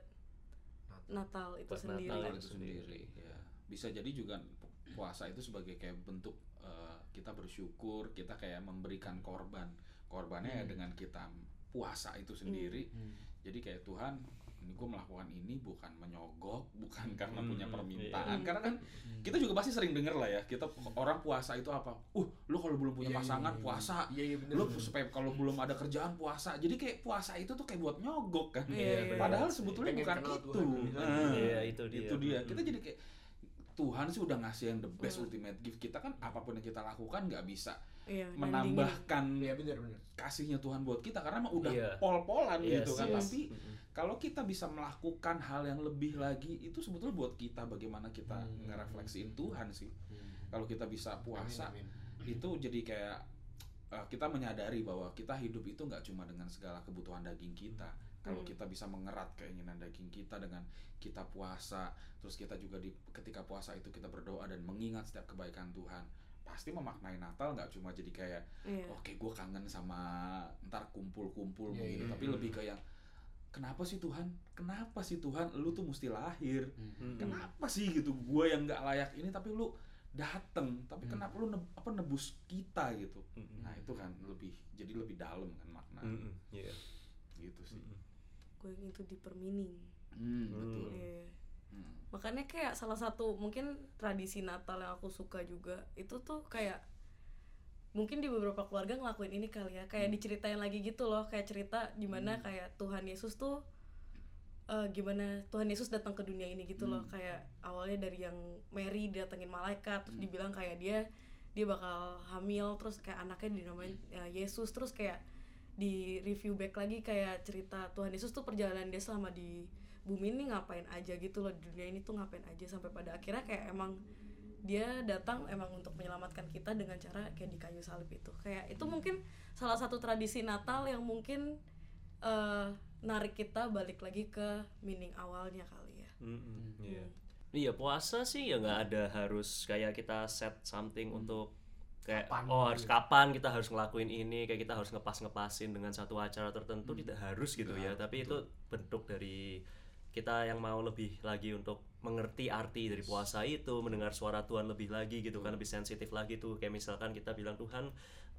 Speaker 1: Natal itu
Speaker 3: Buat
Speaker 1: sendiri
Speaker 3: Natal
Speaker 4: itu sendiri ya bisa jadi juga pu- puasa itu sebagai kayak bentuk eh, kita bersyukur kita kayak memberikan korban korbannya ya
Speaker 2: Hmm.
Speaker 4: dengan kita puasa itu sendiri
Speaker 2: Hmm.
Speaker 4: jadi kayak Tuhan ini gue melakukan ini bukan menyogok bukan karena
Speaker 3: Hmm,
Speaker 4: punya
Speaker 3: iya.
Speaker 4: permintaan
Speaker 1: Hmm.
Speaker 4: karena kan kita juga pasti sering denger lah ya kita orang puasa itu apa uh lu kalau belum punya
Speaker 2: Iya, iya,
Speaker 4: pasangan
Speaker 2: iya, iya.
Speaker 4: puasa
Speaker 2: Iya iya benar.
Speaker 4: lu supaya kalau belum ada kerjaan puasa jadi kayak puasa itu tuh kayak buat nyogok kan
Speaker 1: Iya, iya.
Speaker 4: padahal sebetulnya
Speaker 2: Pengen
Speaker 4: bukan itu
Speaker 2: Tuhan.
Speaker 4: Nah,
Speaker 3: Iya, itu dia.
Speaker 4: itu dia
Speaker 3: Hmm.
Speaker 4: kita jadi kayak Tuhan sih udah ngasih yang the best
Speaker 1: Hmm.
Speaker 4: ultimate gift kita kan apa pun yang kita lakukan nggak bisa
Speaker 1: iya
Speaker 4: menambahkan
Speaker 2: Iya benar benar.
Speaker 4: kasihnya Tuhan buat kita karena emang udah
Speaker 3: Iya.
Speaker 4: pol-polan
Speaker 3: Yes,
Speaker 4: gitu kan
Speaker 1: yes.
Speaker 4: tapi kalau kita bisa melakukan hal yang lebih lagi itu sebetulnya buat kita bagaimana kita
Speaker 2: Hmm.
Speaker 4: ngerefleksiin Tuhan sih kalau kita bisa puasa
Speaker 2: Amin, amin.
Speaker 4: itu jadi kayak uh, kita menyadari bahwa kita hidup itu nggak cuma dengan segala kebutuhan daging kita kalau
Speaker 1: Hmm.
Speaker 4: kita bisa mengerat keinginan daging kita dengan kita puasa terus kita juga di ketika puasa itu kita berdoa dan mengingat setiap kebaikan Tuhan pasti memaknai Natal nggak cuma jadi kayak
Speaker 1: iya
Speaker 4: oke gue kangen sama ntar kumpul-kumpul
Speaker 2: Iya,
Speaker 4: begini
Speaker 2: iya,
Speaker 4: tapi
Speaker 2: iya.
Speaker 4: lebih ke yang kenapa sih Tuhan kenapa sih Tuhan lu tuh mesti lahir
Speaker 3: Hmm.
Speaker 4: kenapa sih gitu gue yang nggak layak ini tapi lu dateng tapi
Speaker 2: Hmm.
Speaker 4: kenapa lu neb- apa nebus kita gitu
Speaker 3: Mm-mm.
Speaker 4: nah itu kan lebih jadi lebih dalam kan makna
Speaker 3: Mm-mm. Iya.
Speaker 4: gitu sih
Speaker 3: Mm-mm.
Speaker 1: Gue itu dipermining
Speaker 4: hmm, betul
Speaker 3: Hmm.
Speaker 1: iya
Speaker 4: Hmm.
Speaker 1: makanya kayak salah satu mungkin tradisi Natal yang aku suka juga itu tuh kayak mungkin di beberapa keluarga ngelakuin ini kali ya kayak diceritain lagi gitu loh kayak cerita di mana kayak Tuhan Yesus tuh eh, gimana Tuhan Yesus datang ke dunia ini gitu loh
Speaker 4: Hmm.
Speaker 1: kayak awalnya dari yang Mary datengin malaikat terus
Speaker 4: Hmm.
Speaker 1: dibilang kayak dia dia bakal hamil terus kayak anaknya dinamain ya, Yesus terus kayak di review back lagi kayak cerita Tuhan Yesus tuh perjalanan dia selama di bumi ini ngapain aja gitu loh di dunia ini tuh ngapain aja sampai pada akhirnya kayak emang dia datang emang untuk menyelamatkan kita dengan cara kayak di kayu salib itu kayak itu mungkin salah satu tradisi Natal yang mungkin eh, narik kita balik lagi ke meaning awalnya kali ya.
Speaker 3: Iya.
Speaker 1: Hmm.
Speaker 3: Iya puasa sih ya nggak ada harus kayak kita set something untuk kayak
Speaker 2: Kapan
Speaker 3: oh harus
Speaker 2: gitu.
Speaker 3: kapan kita harus ngelakuin ini kayak kita harus ngepas ngepasin dengan satu acara tertentu
Speaker 2: Hmm.
Speaker 3: tidak harus gitu ya tapi itu bentuk dari kita yang mau lebih lagi untuk mengerti arti dari puasa itu mendengar suara Tuhan lebih lagi gitu kan lebih sensitif lagi tuh kayak misalkan kita bilang Tuhan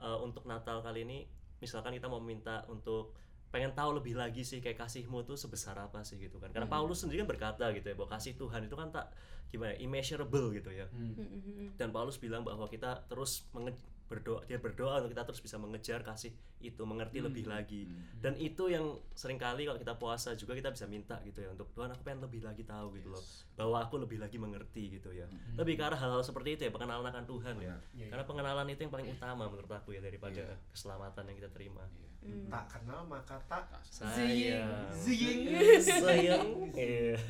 Speaker 3: eh, untuk Natal kali ini misalkan kita mau minta untuk pengen tahu lebih lagi sih kayak kasihmu tuh sebesar apa sih gitu kan karena
Speaker 4: Hmm.
Speaker 3: Paulus sendiri kan berkata gitu ya bahwa kasih Tuhan itu kan tak gimana ya, immeasurable gitu ya
Speaker 2: Hmm.
Speaker 1: Hmm, hmm, hmm.
Speaker 3: dan Paulus bilang bahwa kita terus menge- berdoa dia berdoa untuk kita terus bisa mengejar kasih itu mengerti
Speaker 4: Hmm.
Speaker 3: lebih lagi
Speaker 4: Hmm.
Speaker 3: dan itu yang sering kali kalau kita puasa juga kita bisa minta gitu ya untuk Tuhan aku pengen lebih lagi tahu gitu loh bahwa aku lebih lagi mengerti gitu ya
Speaker 4: Hmm.
Speaker 3: lebih ke arah hal-hal seperti itu ya pengenalan akan Tuhan ya
Speaker 4: Benar.
Speaker 2: Iya,
Speaker 3: karena pengenalan itu yang paling utama menurut aku ya daripada
Speaker 4: Iya.
Speaker 3: keselamatan yang kita terima
Speaker 4: Iya.
Speaker 1: Hmm.
Speaker 2: Tak kenal maka tak
Speaker 3: sayang
Speaker 2: Zing.
Speaker 3: sayang iya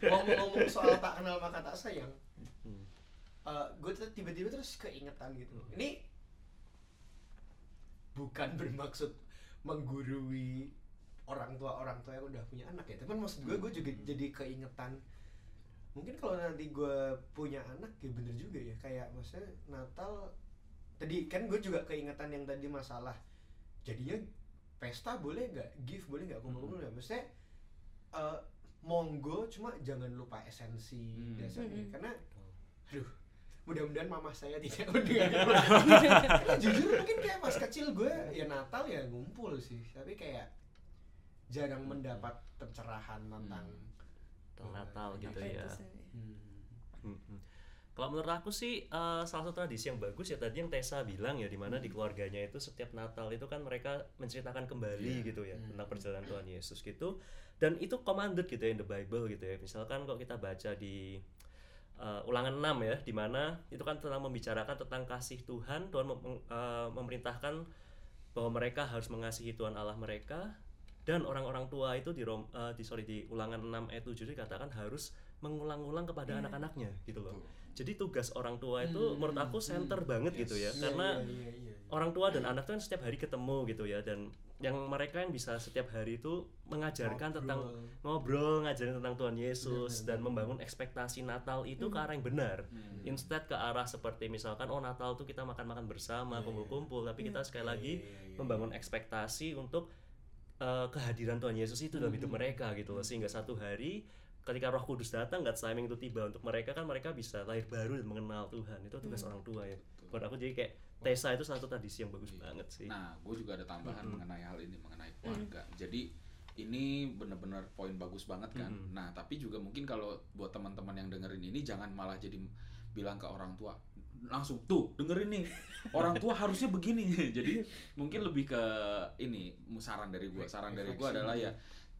Speaker 2: Ngomong-ngomong soal tak kenal maka tak sayang.
Speaker 3: Hmm.
Speaker 2: gue tuh tiba-tiba terus keingetan gitu. Ini bukan bermaksud menggurui orang tua orang tua yang udah punya anak ya. Tapi maksud gue gue juga jadi keingetan. Mungkin kalau nanti gue punya anak ya bener juga ya. Kayak maksudnya Natal tadi kan gue juga keingetan yang tadi masalah jadinya pesta boleh nggak? Gift boleh nggak? Kumpul-kumpul nggak? Maksudnya eh, monggo cuma jangan lupa esensi
Speaker 4: Hmm.
Speaker 2: dasarnya.
Speaker 1: Hmm.
Speaker 2: karena aduh mudah-mudahan mama saya tidak mendengar. Karena jujur mungkin kayak pas kecil gue ya Natal ya ngumpul sih. Tapi kayak jarang mendapat pencerahan tentang
Speaker 3: Tentang Natal gitu ya.
Speaker 1: Itu sih?
Speaker 2: Hmm.
Speaker 3: Kalau menurut aku sih eh, salah satu tradisi yang bagus ya tadi yang Tessa bilang ya di mana di keluarganya itu setiap Natal itu kan mereka menceritakan kembali
Speaker 4: Iya.
Speaker 3: gitu ya
Speaker 2: Hmm.
Speaker 3: tentang perjalanan Tuhan Yesus gitu dan itu commanded gitu ya in the Bible gitu ya misalkan kalau kita baca di eh, ulangan 6 ya di mana itu kan tentang membicarakan tentang kasih Tuhan Tuhan mem- eh, memerintahkan bahwa mereka harus mengasihi Tuhan Allah mereka dan orang-orang tua itu di Rom, eh, di sorry di ulangan 6 ayat 7 dikatakan harus mengulang-ulang kepada
Speaker 1: Iya.
Speaker 3: anak-anaknya gitu loh.
Speaker 4: Betul.
Speaker 3: Jadi tugas orang tua itu
Speaker 2: Hmm,
Speaker 3: menurut aku
Speaker 2: hmm,
Speaker 3: center banget gitu ya
Speaker 2: Iya,
Speaker 3: karena
Speaker 2: iya, iya, iya.
Speaker 3: orang tua dan anak tuh kan setiap hari ketemu gitu ya dan yang mereka yang bisa setiap hari itu mengajarkan tentang
Speaker 2: Ngobrol.
Speaker 3: ngobrol, ngajarin tentang Tuhan Yesus
Speaker 2: Benar,
Speaker 3: dan
Speaker 2: benar.
Speaker 3: membangun ekspektasi Natal itu ke
Speaker 1: Hmm.
Speaker 3: arah yang benar.
Speaker 4: Hmm.
Speaker 3: Instead ke arah seperti misalkan oh Natal tuh kita makan-makan bersama,
Speaker 2: Iya,
Speaker 3: kumpul-kumpul, tapi kita sekali
Speaker 2: Iya,
Speaker 3: lagi
Speaker 2: iya, iya, iya.
Speaker 3: membangun ekspektasi untuk uh, kehadiran Tuhan Yesus itu dalam hidup mereka gitu loh sehingga satu hari ketika Roh Kudus datang God's timing itu tiba untuk mereka kan mereka bisa lahir baru dan mengenal Tuhan itu tugas
Speaker 1: Mhm.
Speaker 3: orang tua ya
Speaker 4: Betul.
Speaker 3: buat aku jadi kayak Tessa itu satu tradisi yang bagus
Speaker 4: Iya.
Speaker 3: banget sih
Speaker 4: Nah, gue juga ada tambahan
Speaker 3: Mm-mm.
Speaker 4: mengenai hal ini mengenai keluarga. Jadi ini benar-benar poin bagus banget kan.
Speaker 3: Mm-mm.
Speaker 4: Nah, tapi juga mungkin kalau buat teman-teman yang dengerin ini jangan malah jadi bilang ke orang tua langsung tuh dengerin nih orang tua harusnya begini. jadi mungkin lebih ke ini saran dari gue. Saran dari gue adalah ya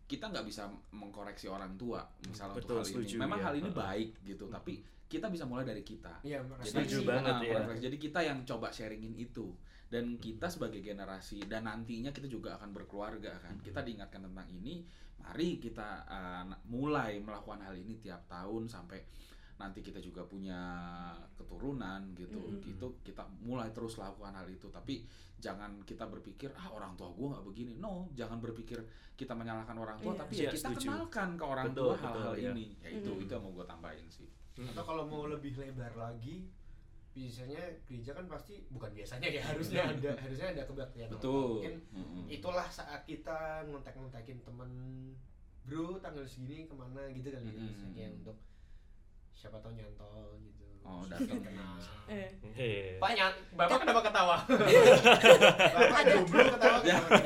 Speaker 4: kita nggak bisa mengkoreksi orang tua misalnya
Speaker 3: Betul,
Speaker 4: untuk hal
Speaker 3: setuju,
Speaker 4: ini memang
Speaker 3: ya.
Speaker 4: hal ini
Speaker 3: Heeh.
Speaker 4: baik gitu tapi kita bisa mulai dari kita.
Speaker 2: Iya,
Speaker 4: jadi
Speaker 3: Setuju banget,
Speaker 4: nah,
Speaker 3: ya.
Speaker 4: jadi kita yang coba sharingin itu. Dan kita sebagai generasi dan nantinya kita juga akan berkeluarga kan. Kita diingatkan tentang ini mari kita uh, mulai melakukan hal ini tiap tahun sampai nanti kita juga punya keturunan gitu
Speaker 1: Mm.
Speaker 4: gitu kita mulai terus lakukan hal itu tapi jangan kita berpikir ah orang tua gue nggak begini no jangan berpikir kita menyalahkan orang tua
Speaker 1: Iya.
Speaker 4: tapi
Speaker 3: Iya,
Speaker 4: ya kita
Speaker 3: setuju.
Speaker 4: kenalkan ke orang
Speaker 3: Betul,
Speaker 4: tua hal-hal
Speaker 3: iya.
Speaker 4: ini ya itu
Speaker 1: Mm.
Speaker 4: itu yang mau gue tambahin sih
Speaker 2: Atau kalau mau lebih lebar lagi, biasanya gereja kan pasti bukan biasanya ya harusnya ada harusnya ada kebaktian.
Speaker 4: betul
Speaker 2: Mungkin
Speaker 4: Mm-mm.
Speaker 2: itulah saat kita ngontak-ngontakin temen bro tanggal segini ke mana gitu kali ya
Speaker 4: Mm-mm.
Speaker 2: misalnya untuk siapa tahu nyantol gitu
Speaker 4: Oh, datang.
Speaker 2: kenal.
Speaker 1: Eh.
Speaker 3: Hehe.
Speaker 2: Pak nyant, bapak kenapa ketawa? bapak jomblo ketawa kenapa?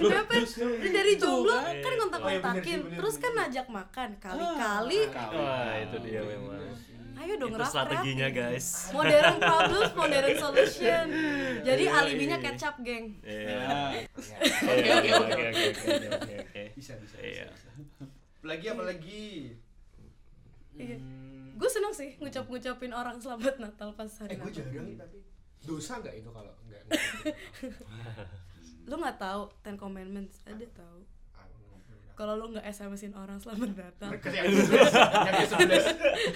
Speaker 1: Kenapa? Dari jomblo
Speaker 3: kan?
Speaker 1: kan
Speaker 2: Oh, iya,
Speaker 1: kontak-kontakin,
Speaker 2: bener sih, bener,
Speaker 1: terus kan ngajak makan kali-kali.
Speaker 4: Kali.
Speaker 3: Wah, itu dia memang.
Speaker 1: Ayo dong
Speaker 3: Itu
Speaker 1: rap
Speaker 3: strateginya guys.
Speaker 1: Modern problems, modern solution. Jadi alibinya kecap, geng.
Speaker 3: Iya.
Speaker 2: Oke oke
Speaker 3: Oke,
Speaker 2: oke. Bisa bisa.
Speaker 3: Iya.
Speaker 2: bisa. Lagi apa lagi?
Speaker 1: Iya.
Speaker 2: Hmm,
Speaker 1: Gue seneng sih ngucap-ngucapin orang selamat Natal pas hari
Speaker 2: eh gue
Speaker 1: Natal.
Speaker 2: jarang nih tapi dosa nggak itu kalau nggak
Speaker 1: Lu nggak tahu Ten Commandments? Ada tahu. Kalau lu nggak SMS-in orang selamat Natal,
Speaker 2: yang ke sebelas,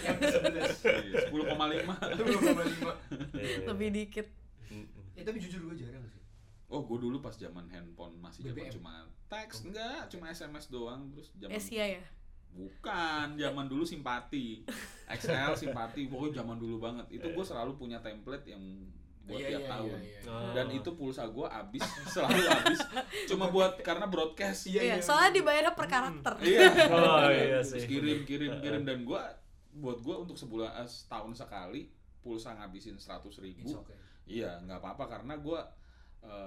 Speaker 2: yang ke sebelas,
Speaker 4: Iya, 10,5
Speaker 2: itu belum koma lima.
Speaker 3: Iya.
Speaker 1: lebih dikit.
Speaker 2: Ya tapi jujur gue jarang sih.
Speaker 4: Oh, gue dulu pas zaman handphone masih zaman cuma teks enggak, cuma SMS doang terus zaman
Speaker 1: Asia ya.
Speaker 4: Bukan, zaman dulu simpati. XL simpati, pokoknya zaman dulu banget. Itu gue selalu punya template yang buat
Speaker 2: Iya,
Speaker 4: tiap
Speaker 2: iya,
Speaker 4: tahun.
Speaker 2: iya, iya.
Speaker 3: Oh.
Speaker 4: Dan itu pulsa gue habis, selalu habis. Cuma buat karena broadcast.
Speaker 2: Iya,
Speaker 1: Iya,
Speaker 2: iya.
Speaker 1: soalnya dibayarnya per karakter.
Speaker 4: Iya.
Speaker 3: Oh, iya
Speaker 4: Terus
Speaker 3: sih.
Speaker 4: kirim, kirim, kirim dan gue buat gue untuk sebulan eh, setahun sekali pulsa ngabisin seratus
Speaker 2: It's
Speaker 4: ribu.
Speaker 2: okay.
Speaker 4: Iya, nggak apa-apa karena gue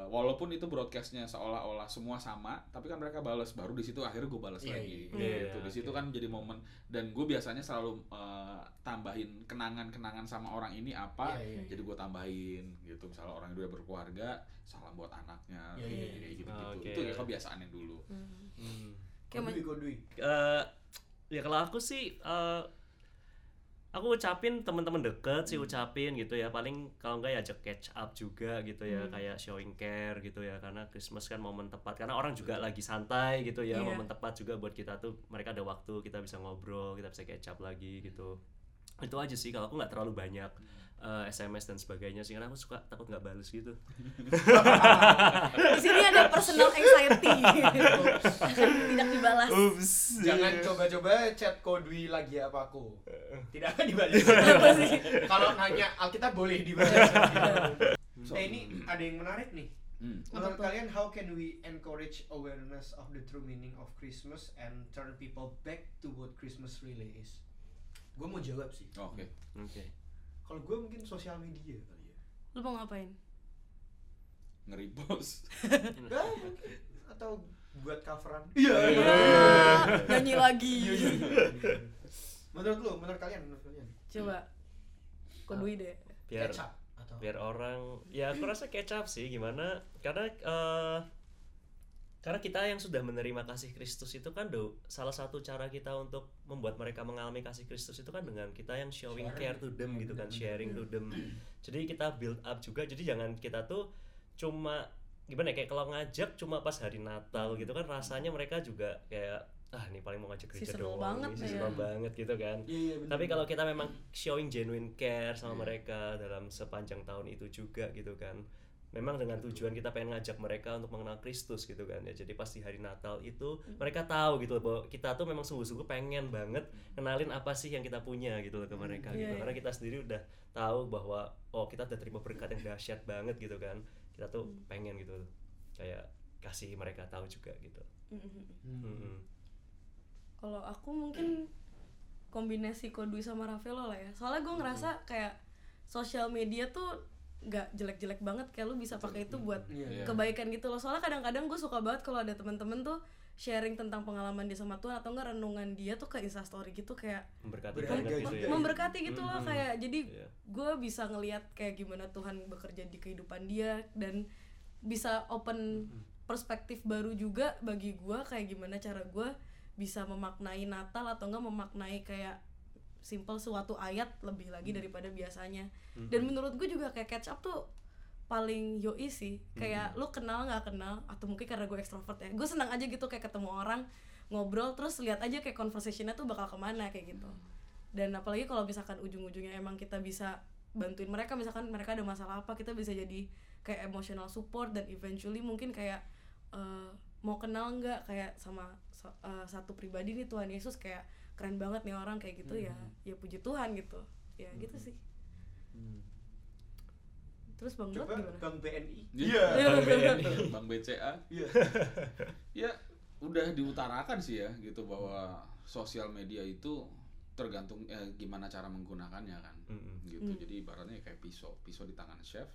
Speaker 4: walaupun itu broadcastnya seolah-olah semua sama, tapi kan mereka balas baru di situ akhirnya gue balas
Speaker 2: Iya,
Speaker 4: lagi.
Speaker 3: iya.
Speaker 4: Gitu.
Speaker 3: Iya,
Speaker 4: Di situ
Speaker 3: oke.
Speaker 4: kan jadi momen dan gue biasanya selalu eh, tambahin kenangan-kenangan sama orang ini apa,
Speaker 2: Iya, iya, iya.
Speaker 4: jadi gue tambahin gitu. Misalnya orang yang udah berkeluarga, salam buat anaknya,
Speaker 2: Iya, iya,
Speaker 4: kayak
Speaker 2: iya.
Speaker 4: gitu-gitu.
Speaker 3: Oke.
Speaker 4: Itu ya kebiasaannya dulu.
Speaker 1: Hmm.
Speaker 3: Hmm.
Speaker 1: Kayak
Speaker 2: Kodui, kodui.
Speaker 3: Eh, ya kalau aku sih eh, aku ucapin teman-teman deket sih ucapin gitu ya. Paling kalau enggak ya ajak catch up juga gitu ya.
Speaker 1: Hmm.
Speaker 3: kayak showing care gitu ya. Karena Christmas kan momen tepat. Karena orang juga lagi santai gitu ya.
Speaker 1: Iya.
Speaker 3: momen tepat juga buat kita tuh. Mereka ada waktu kita bisa ngobrol kita bisa catch up lagi gitu itu aja sih kalau aku nggak terlalu banyak eh, SMS dan sebagainya sih karena aku suka takut nggak balas gitu
Speaker 1: Di sini ada personal anxiety. Tidak dibalas.
Speaker 3: Ups.
Speaker 2: Jangan coba-coba chat kodui lagi apa aku. Tidak akan dibalas. Kalau nanya Alkitab boleh dibalas.
Speaker 4: So-
Speaker 2: eh ini ada yang menarik nih.
Speaker 4: Hmm.
Speaker 2: Menurut kalian how can we encourage awareness of the true meaning of Christmas and turn people back to what Christmas really is? Gue mau jawab sih.
Speaker 4: Oke.
Speaker 3: oke
Speaker 2: Kalau gue mungkin sosial media kali ya.
Speaker 1: Lu mau ngapain?
Speaker 4: Ngeri bos.
Speaker 2: Atau buat coveran.
Speaker 3: Iya.
Speaker 1: Ah, nyanyi lagi.
Speaker 2: menurut lu, menurut kalian, menurut kalian?
Speaker 1: Coba. Kodui deh.
Speaker 3: biar
Speaker 2: Kecap atau
Speaker 3: biar orang ya aku rasa kecap sih gimana karena eh, karena kita yang sudah menerima kasih Kristus itu kan do salah satu cara kita untuk membuat mereka mengalami kasih Kristus itu kan dengan kita yang showing
Speaker 2: Sharing.
Speaker 3: care to them gitu kan sharing to them jadi kita build up juga jadi jangan kita tuh cuma gimana ya kayak kalau ngajak cuma pas hari Natal gitu kan rasanya mereka juga kayak ah ini paling mau ngajak gereja doang
Speaker 1: banget
Speaker 3: nih
Speaker 1: ya.
Speaker 3: banget gitu kan
Speaker 2: Iya, iya, bener.
Speaker 3: tapi kalau kita memang showing genuine care sama
Speaker 4: Iya.
Speaker 3: mereka dalam sepanjang tahun itu juga gitu kan memang dengan tujuan kita pengen ngajak mereka untuk mengenal Kristus gitu kan ya jadi pasti hari Natal itu mereka tahu gitu loh bahwa kita tuh memang sungguh-sungguh pengen banget kenalin apa sih yang kita punya gitu loh ke mereka
Speaker 1: Iya,
Speaker 3: gitu
Speaker 1: iya.
Speaker 3: karena kita sendiri udah tahu bahwa oh kita udah terima berkat yang dahsyat banget gitu kan kita tuh pengen gitu loh kayak kasih mereka tahu juga gitu.
Speaker 2: Hmm.
Speaker 3: Mm-mm.
Speaker 1: Kalau aku mungkin kombinasi Kodui sama Ravelo lah ya. Soalnya gue ngerasa kayak sosial media tuh nggak jelek-jelek banget kayak lu bisa pakai itu buat
Speaker 2: Iya, iya.
Speaker 1: kebaikan gitu loh. Soalnya kadang-kadang gue suka banget kalau ada temen-temen tuh sharing tentang pengalaman dia sama Tuhan atau enggak renungan dia tuh ke instastory gitu kayak
Speaker 3: memberkati banget gitu ya
Speaker 2: ya.
Speaker 1: memberkati gitu loh
Speaker 3: Mm-mm.
Speaker 1: kayak jadi
Speaker 3: Iya.
Speaker 1: gue bisa ngelihat kayak gimana Tuhan bekerja di kehidupan dia dan bisa open perspektif baru juga bagi gua kayak gimana cara gua bisa memaknai Natal atau enggak memaknai kayak simple suatu ayat lebih lagi daripada biasanya. Dan menurut gue juga kayak catch up tuh paling yoi sih. Kayak lu kenal nggak kenal atau mungkin karena gue ekstrovert ya gue senang aja gitu kayak ketemu orang ngobrol terus lihat aja kayak conversationnya tuh bakal ke mana kayak gitu. Dan apalagi kalau misalkan ujung-ujungnya emang kita bisa bantuin mereka misalkan mereka ada masalah apa kita bisa jadi kayak emotional support dan eventually mungkin kayak eh, mau kenal nggak kayak sama sa- eh, satu pribadi nih Tuhan Yesus kayak keren banget nih orang kayak gitu ya ya puji Tuhan gitu ya gitu sih terus bang Dot
Speaker 2: Coba
Speaker 1: gimana
Speaker 2: Bang BNI.
Speaker 4: Iya.
Speaker 3: Bang BNI.
Speaker 4: Bang BCA.
Speaker 2: Iya.
Speaker 4: Ya udah diutarakan sih ya gitu bahwa sosial media itu tergantung eh, gimana cara menggunakannya kan.
Speaker 3: Mm-mm.
Speaker 4: Gitu.
Speaker 1: Hmm.
Speaker 4: Jadi ibaratnya kayak pisau. Pisau di tangan chef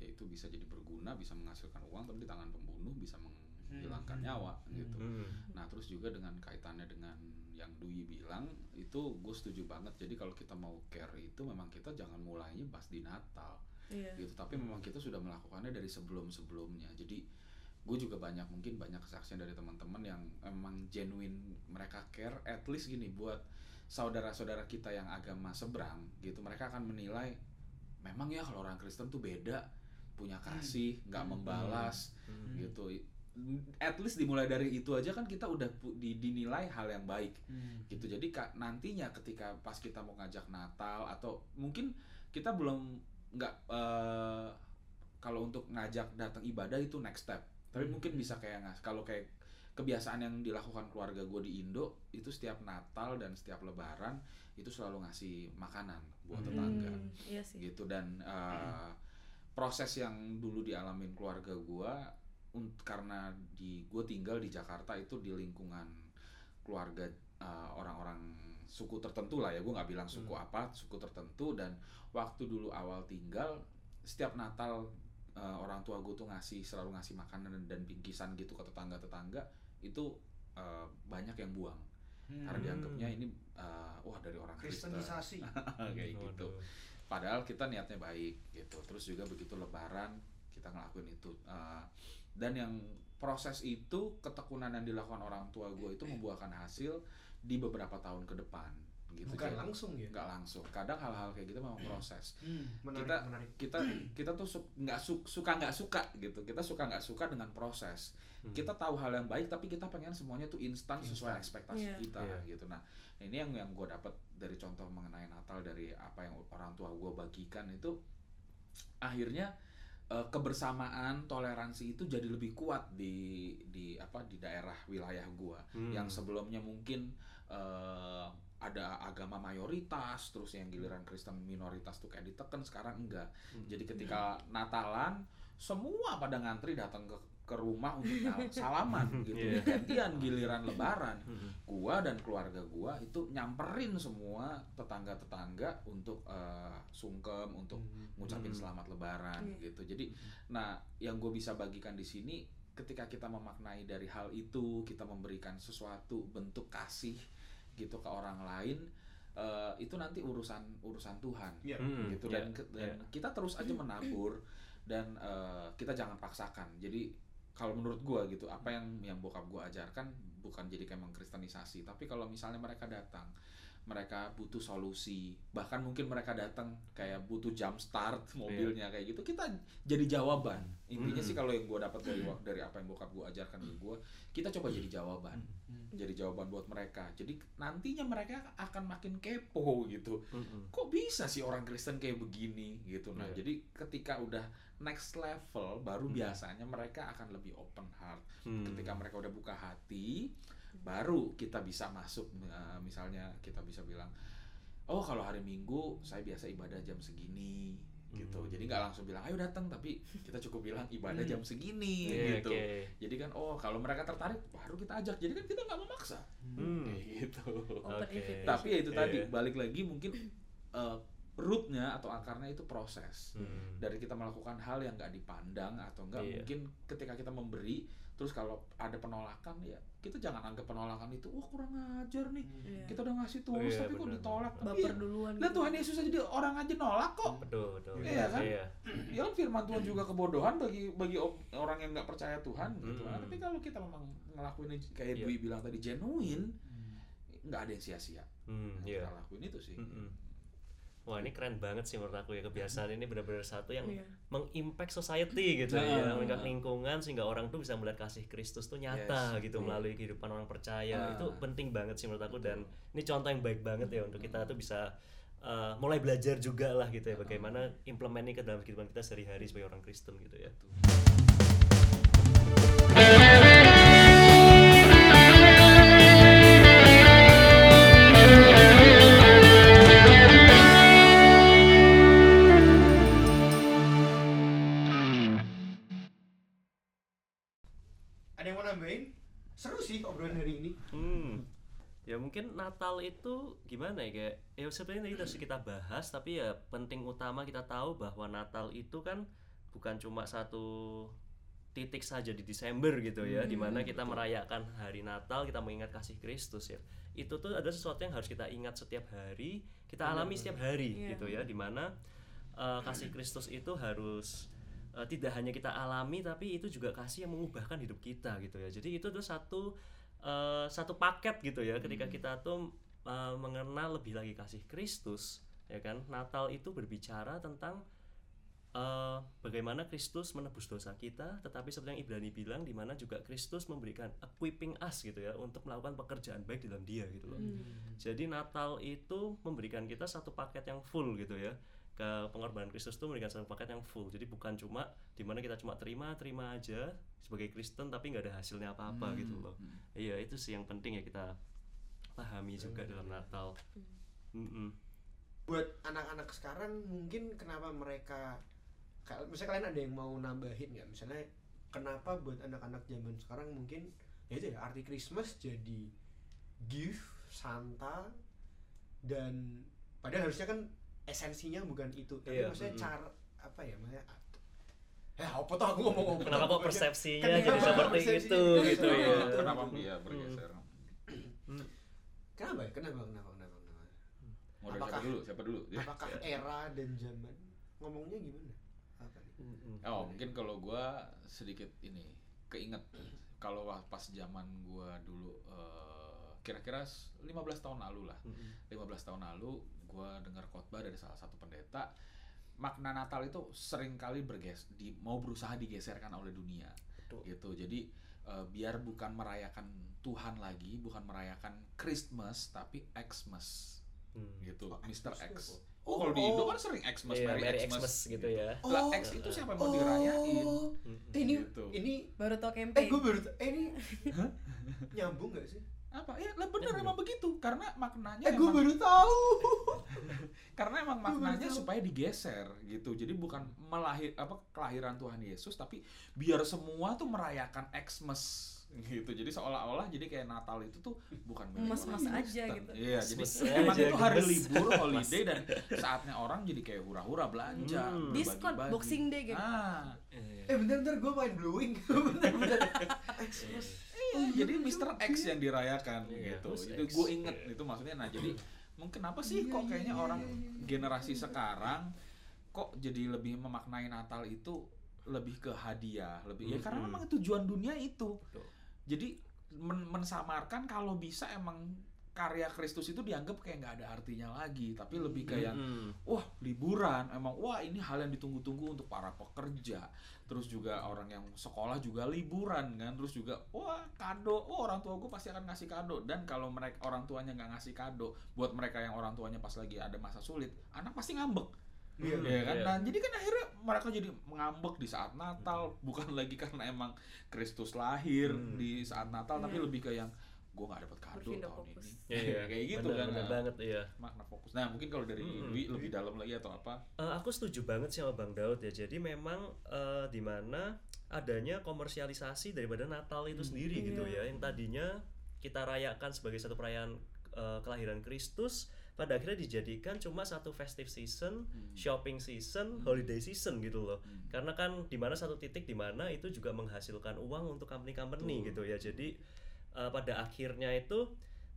Speaker 4: yaitu bisa jadi berguna, bisa menghasilkan uang, tapi di tangan pembunuh bisa menghilangkan
Speaker 2: Hmm.
Speaker 4: nyawa gitu.
Speaker 3: Mm.
Speaker 4: Nah terus juga dengan kaitannya dengan yang Dwi bilang itu gue setuju banget. Jadi kalau kita mau care itu memang kita jangan mulainya pas di Natal
Speaker 1: iya
Speaker 4: gitu. Tapi memang kita sudah melakukannya dari sebelum sebelumnya. Jadi gue juga banyak mungkin banyak kesaksian dari teman-teman yang emang genuine mereka care. At least gini buat saudara-saudara kita yang agama seberang gitu. Mereka akan menilai memang ya kalau orang Kristen tuh beda punya kasih nggak
Speaker 2: Hmm.
Speaker 4: membalas
Speaker 3: Mm.
Speaker 4: gitu at least dimulai dari itu aja kan kita udah dinilai hal yang baik. Gitu. Jadi kak nantinya ketika pas kita mau ngajak Natal atau mungkin kita belum nggak eh, kalau untuk ngajak datang ibadah itu next step. Tapi
Speaker 2: Hmm.
Speaker 4: mungkin bisa kayak ngas kalau kayak kebiasaan yang dilakukan keluarga gue di Indo itu setiap Natal dan setiap Lebaran itu selalu ngasih makanan buat
Speaker 3: Hmm.
Speaker 4: tetangga.
Speaker 1: Hmm, iya sih.
Speaker 4: Gitu. Dan uh, proses yang dulu dialamin keluarga gua un- karena di gue tinggal di Jakarta itu di lingkungan keluarga uh, orang-orang suku tertentu lah ya. Gue nggak bilang suku apa suku tertentu. Dan waktu dulu awal tinggal setiap Natal uh, orang tua gue tuh ngasih selalu ngasih makanan dan, dan bingkisan gitu ke tetangga-tetangga itu uh, banyak yang buang. Karena
Speaker 3: Hmm.
Speaker 4: dianggapnya ini uh, wah dari orang Kristen.
Speaker 2: Kristenisasi.
Speaker 4: kayak gitu.
Speaker 3: Waduh.
Speaker 4: padahal kita niatnya baik gitu. Terus juga begitu lebaran kita ngelakuin itu Uh, dan yang proses itu ketekunan yang dilakukan orang tua gue itu membuahkan hasil di beberapa tahun ke depan gitu
Speaker 2: Bukan
Speaker 4: Jadi,
Speaker 2: langsung ya.
Speaker 4: nggak langsung kadang hal-hal kayak gitu memang proses
Speaker 2: Menarik,
Speaker 4: kita
Speaker 2: menarik.
Speaker 4: kita kita tuh su- nggak su- suka nggak suka gitu kita suka nggak suka dengan proses
Speaker 3: Hmm.
Speaker 4: kita tahu hal yang baik tapi kita pengen semuanya tuh instan sesuai ekspektasi
Speaker 1: Iya.
Speaker 4: kita
Speaker 3: Iya.
Speaker 4: gitu nah ini yang yang gue dapat dari contoh mengenai Natal dari apa yang orang tua gue bagikan itu akhirnya eh, kebersamaan toleransi itu jadi lebih kuat di di apa di daerah wilayah gue
Speaker 3: Hmm.
Speaker 4: yang sebelumnya mungkin eh, ada agama mayoritas terus yang giliran Kristen minoritas tuh kayak diteken sekarang enggak
Speaker 3: Hmm.
Speaker 4: jadi ketika Natalan semua pada ngantri datang ke ke rumah untuk salaman gitu
Speaker 3: Iya.
Speaker 4: gantian giliran Lebaran
Speaker 3: Mm.
Speaker 4: gua dan keluarga gua itu nyamperin semua tetangga-tetangga untuk eh, sungkem untuk ngucapin
Speaker 3: Hmm.
Speaker 4: selamat Lebaran
Speaker 1: Iya.
Speaker 4: gitu jadi nah yang gue bisa bagikan di sini ketika kita memaknai dari hal itu kita memberikan sesuatu bentuk kasih gitu ke orang lain eh, itu nanti urusan urusan Tuhan.
Speaker 3: Hmm,
Speaker 4: gitu dan ke-
Speaker 3: iya.
Speaker 4: dan kita terus aja menabur dan eh, kita jangan paksakan jadi kalau menurut gua gitu apa yang yang bokap gua ajarkan bukan jadi kayak mengkristenisasi tapi kalau misalnya mereka datang mereka butuh solusi bahkan mungkin mereka datang kayak butuh jump start mobilnya kayak gitu kita jadi jawaban intinya
Speaker 3: Hmm.
Speaker 4: sih kalau yang gua dapat dari dari apa yang bokap gua ajarkan ke gua kita coba jadi jawaban jadi jawaban buat mereka jadi nantinya mereka akan makin kepo gitu
Speaker 3: Mm-mm.
Speaker 4: kok bisa sih orang Kristen kayak begini gitu nah
Speaker 3: Iya.
Speaker 4: jadi ketika udah next level baru
Speaker 3: Hmm.
Speaker 4: biasanya mereka akan lebih open heart
Speaker 3: Hmm.
Speaker 4: ketika mereka udah buka hati baru kita bisa masuk eh, misalnya kita bisa bilang oh kalau hari Minggu saya biasa ibadah jam segini gitu
Speaker 3: Hmm.
Speaker 4: jadi nggak langsung bilang ayo datang tapi kita cukup bilang ibadah
Speaker 2: Hmm.
Speaker 4: jam segini
Speaker 3: Iya,
Speaker 4: gitu
Speaker 3: oke.
Speaker 4: jadi kan oh kalau mereka tertarik baru kita ajak jadi kan kita nggak memaksa
Speaker 3: Hmm.
Speaker 4: kayak gitu
Speaker 1: invitation.
Speaker 4: tapi ya itu tadi
Speaker 3: Iya.
Speaker 4: balik lagi mungkin eh, rootnya atau akarnya itu proses
Speaker 3: Hmm.
Speaker 4: dari kita melakukan hal yang nggak dipandang atau enggak
Speaker 3: Iya.
Speaker 4: mungkin ketika kita memberi terus kalau ada penolakan ya kita jangan anggap penolakan itu wah kurang ajar nih
Speaker 1: Iya.
Speaker 4: kita udah ngasih
Speaker 3: Oh,
Speaker 4: tulus
Speaker 3: iya,
Speaker 4: tapi kok
Speaker 3: benar.
Speaker 4: ditolak
Speaker 1: baper
Speaker 4: Iya.
Speaker 1: duluan
Speaker 4: Lihat
Speaker 1: gitu.
Speaker 4: Tuhan Yesus aja dia orang aja nolak kok
Speaker 3: betul betul
Speaker 4: Iya kan?
Speaker 3: iya
Speaker 4: ya kan firman Tuhan juga kebodohan bagi bagi orang yang nggak percaya Tuhan gitu
Speaker 3: Mm.
Speaker 4: Nah, tapi kalau kita memang ngelakuin kayak
Speaker 3: Iya.
Speaker 4: Dwi bilang tadi genuine nggak ada yang sia-sia
Speaker 3: Hmm,
Speaker 4: Nah,
Speaker 3: iya.
Speaker 4: kita lakuin itu sih
Speaker 3: Mm-mm. Wah ini keren banget sih menurut aku ya kebiasaan ini benar-benar satu yang
Speaker 1: Iya.
Speaker 3: mengimpact society gitu
Speaker 4: Nah.
Speaker 3: ya, mengimpact lingkungan sehingga orang tuh bisa melihat kasih Kristus tuh nyata
Speaker 4: Yes.
Speaker 3: gitu melalui kehidupan orang percaya
Speaker 4: Ah.
Speaker 3: itu penting banget sih menurut aku dan ini contoh yang baik banget ya untuk kita tuh bisa uh, mulai belajar juga lah gitu ya bagaimana implement ini ke dalam kehidupan kita sehari-hari sebagai orang Kristen gitu ya.
Speaker 2: Ada
Speaker 3: mungkin Natal itu gimana ya kayak ya sebenarnya tadi harus kita bahas tapi ya penting utama kita tahu bahwa Natal itu kan bukan cuma satu titik saja di Desember gitu ya di mana kita merayakan hari Natal kita mengingat kasih Kristus ya. Itu tuh ada sesuatu yang harus kita ingat setiap hari kita alami setiap hari
Speaker 1: Iya.
Speaker 3: gitu ya di mana eh, kasih Kristus itu harus eh, tidak hanya kita alami tapi itu juga kasih yang mengubahkan hidup kita gitu ya. Jadi itu tuh satu eh, satu paket gitu ya ketika kita tuh eh, mengenal lebih lagi kasih Kristus ya kan Natal itu berbicara tentang eh, bagaimana Kristus menebus dosa kita tetapi seperti yang Ibrani bilang di mana juga Kristus memberikan equipping us gitu ya untuk melakukan pekerjaan baik dalam dia gitu loh
Speaker 1: Hmm.
Speaker 3: jadi Natal itu memberikan kita satu paket yang full gitu ya. Ke pengorbanan Kristus itu memberikan satu paket yang full. Jadi bukan cuma di mana kita cuma terima terima aja sebagai Kristen tapi nggak ada hasilnya apa-apa gitu loh. Iya itu sih yang penting ya kita pahami juga dalam Natal. Mm-mm.
Speaker 2: Buat anak-anak sekarang mungkin kenapa mereka misalnya kalian ada yang mau nambahin nggak? Misalnya kenapa buat anak-anak zaman sekarang mungkin ya itu ya arti Christmas jadi gift, Santa dan padahal harusnya kan esensinya bukan itu. Tapi
Speaker 3: Iya,
Speaker 2: maksudnya
Speaker 3: mm-mm.
Speaker 2: cara apa ya maksudnya Ya apa tuh aku ngomong ngomong
Speaker 3: Kenapa kok persepsinya
Speaker 2: Kenapa
Speaker 3: jadi seperti
Speaker 2: persepsinya
Speaker 3: itu gitu ya?
Speaker 4: kenapa dia bergeser
Speaker 2: Kenapa ya? Kenapa? Kenapa? Kenapa? Kenapa?
Speaker 4: mau dari siapa
Speaker 2: Apakah-
Speaker 4: dulu siapa dulu ya
Speaker 2: Apakah era dan zaman ngomongnya gimana? Apa nih?
Speaker 4: Oh, mungkin kalau gua sedikit ini keinget kalau pas zaman gua dulu eh, kira-kira s- 15 tahun lalu lah.
Speaker 3: Mm-mm.
Speaker 4: 15 tahun lalu gua dengar khotbah dari salah satu pendeta makna Natal itu sering kali berges di mau berusaha digeserkan oleh dunia
Speaker 3: Betul.
Speaker 4: gitu. Jadi eh, biar bukan merayakan Tuhan lagi, bukan merayakan Christmas tapi Xmas
Speaker 3: Hmm.
Speaker 4: gitu.
Speaker 2: Oh,
Speaker 4: Mr. X.
Speaker 2: apa?
Speaker 4: Oh, kalau di Indo
Speaker 2: Oh.
Speaker 4: kan sering Xmas,
Speaker 3: Iya,
Speaker 4: Merry,
Speaker 3: Merry
Speaker 4: Xmas,
Speaker 3: Xmas gitu ya.
Speaker 4: Lah
Speaker 2: Oh.
Speaker 4: X itu siapa yang mau dirayain?
Speaker 3: Mm-mm.
Speaker 2: Eh, ini
Speaker 4: Gitu.
Speaker 2: ini
Speaker 1: baru tau
Speaker 2: eh
Speaker 1: campaign
Speaker 2: gue baru eh ini nyambung gak sih?
Speaker 4: Apa ya lah bener
Speaker 3: Ya,
Speaker 4: emang begitu karena maknanya
Speaker 2: Eh gue baru tahu.
Speaker 4: karena emang maknanya supaya digeser gitu jadi bukan melahir apa kelahiran Tuhan Yesus tapi biar semua tuh merayakan Xmas gitu jadi seolah-olah jadi kayak Natal itu tuh bukan milik
Speaker 1: Mas-mas
Speaker 4: orang
Speaker 1: aja
Speaker 4: Kristen.
Speaker 1: gitu.
Speaker 4: iya jadi emang
Speaker 3: aja,
Speaker 4: itu hari libur holiday dan saatnya orang jadi kayak hura-hura belanja
Speaker 3: Hmm.
Speaker 1: diskon. Boxing Day gitu
Speaker 4: ah
Speaker 3: Iya.
Speaker 2: Eh bentar bentar gue main blowing. bentar bentar. Xmas.
Speaker 4: Iya, jadi Mr. X yang dirayakan
Speaker 3: Iya,
Speaker 4: gitu. Itu gue inget itu maksudnya. Nah jadi mungkin apa sih kok kayaknya orang generasi sekarang kok jadi lebih memaknai Natal itu lebih ke hadiah, lebih ya karena memang tujuan dunia itu.
Speaker 3: Betul.
Speaker 4: Jadi men- mensamarkan kalau bisa emang karya Kristus itu dianggap kayak nggak ada artinya lagi, tapi lebih kayak
Speaker 3: Mm-mm.
Speaker 4: wah liburan emang wah ini hal yang ditunggu-tunggu untuk para pekerja terus juga orang yang sekolah juga liburan kan terus juga wah kado oh orang tua gue pasti akan ngasih kado dan kalau mereka orang tuanya nggak ngasih kado buat mereka yang orang tuanya pas lagi ada masa sulit anak pasti ngambek
Speaker 2: Iya.
Speaker 4: ya kan
Speaker 3: Iya.
Speaker 4: nah jadi kan akhirnya mereka jadi ngambek di saat Natal bukan lagi karena emang Kristus lahir
Speaker 3: Hmm.
Speaker 4: di saat Natal tapi
Speaker 1: Iya.
Speaker 4: lebih ke yang gue nggak dapet kado
Speaker 1: Berpindah
Speaker 4: tahun
Speaker 1: fokus.
Speaker 4: ini
Speaker 3: Iya,
Speaker 4: kayak gitu kan Nah,
Speaker 3: banget iya.
Speaker 4: makna fokus nah mungkin kalau dari
Speaker 3: Mm-mm.
Speaker 4: Dwi lebih dalam lagi atau apa
Speaker 3: Eh, aku setuju banget sih sama Bang Daud ya. Jadi memang eh, di mana adanya komersialisasi daripada Natal itu sendiri gitu
Speaker 1: Iya.
Speaker 3: ya. Yang tadinya kita rayakan sebagai satu perayaan eh, kelahiran Kristus, pada akhirnya dijadikan cuma satu festive season,
Speaker 4: Hmm.
Speaker 3: shopping season, holiday season gitu loh.
Speaker 4: Hmm.
Speaker 3: Karena kan di mana satu titik di mana itu juga menghasilkan uang untuk company-company gitu ya. Jadi eh, pada akhirnya itu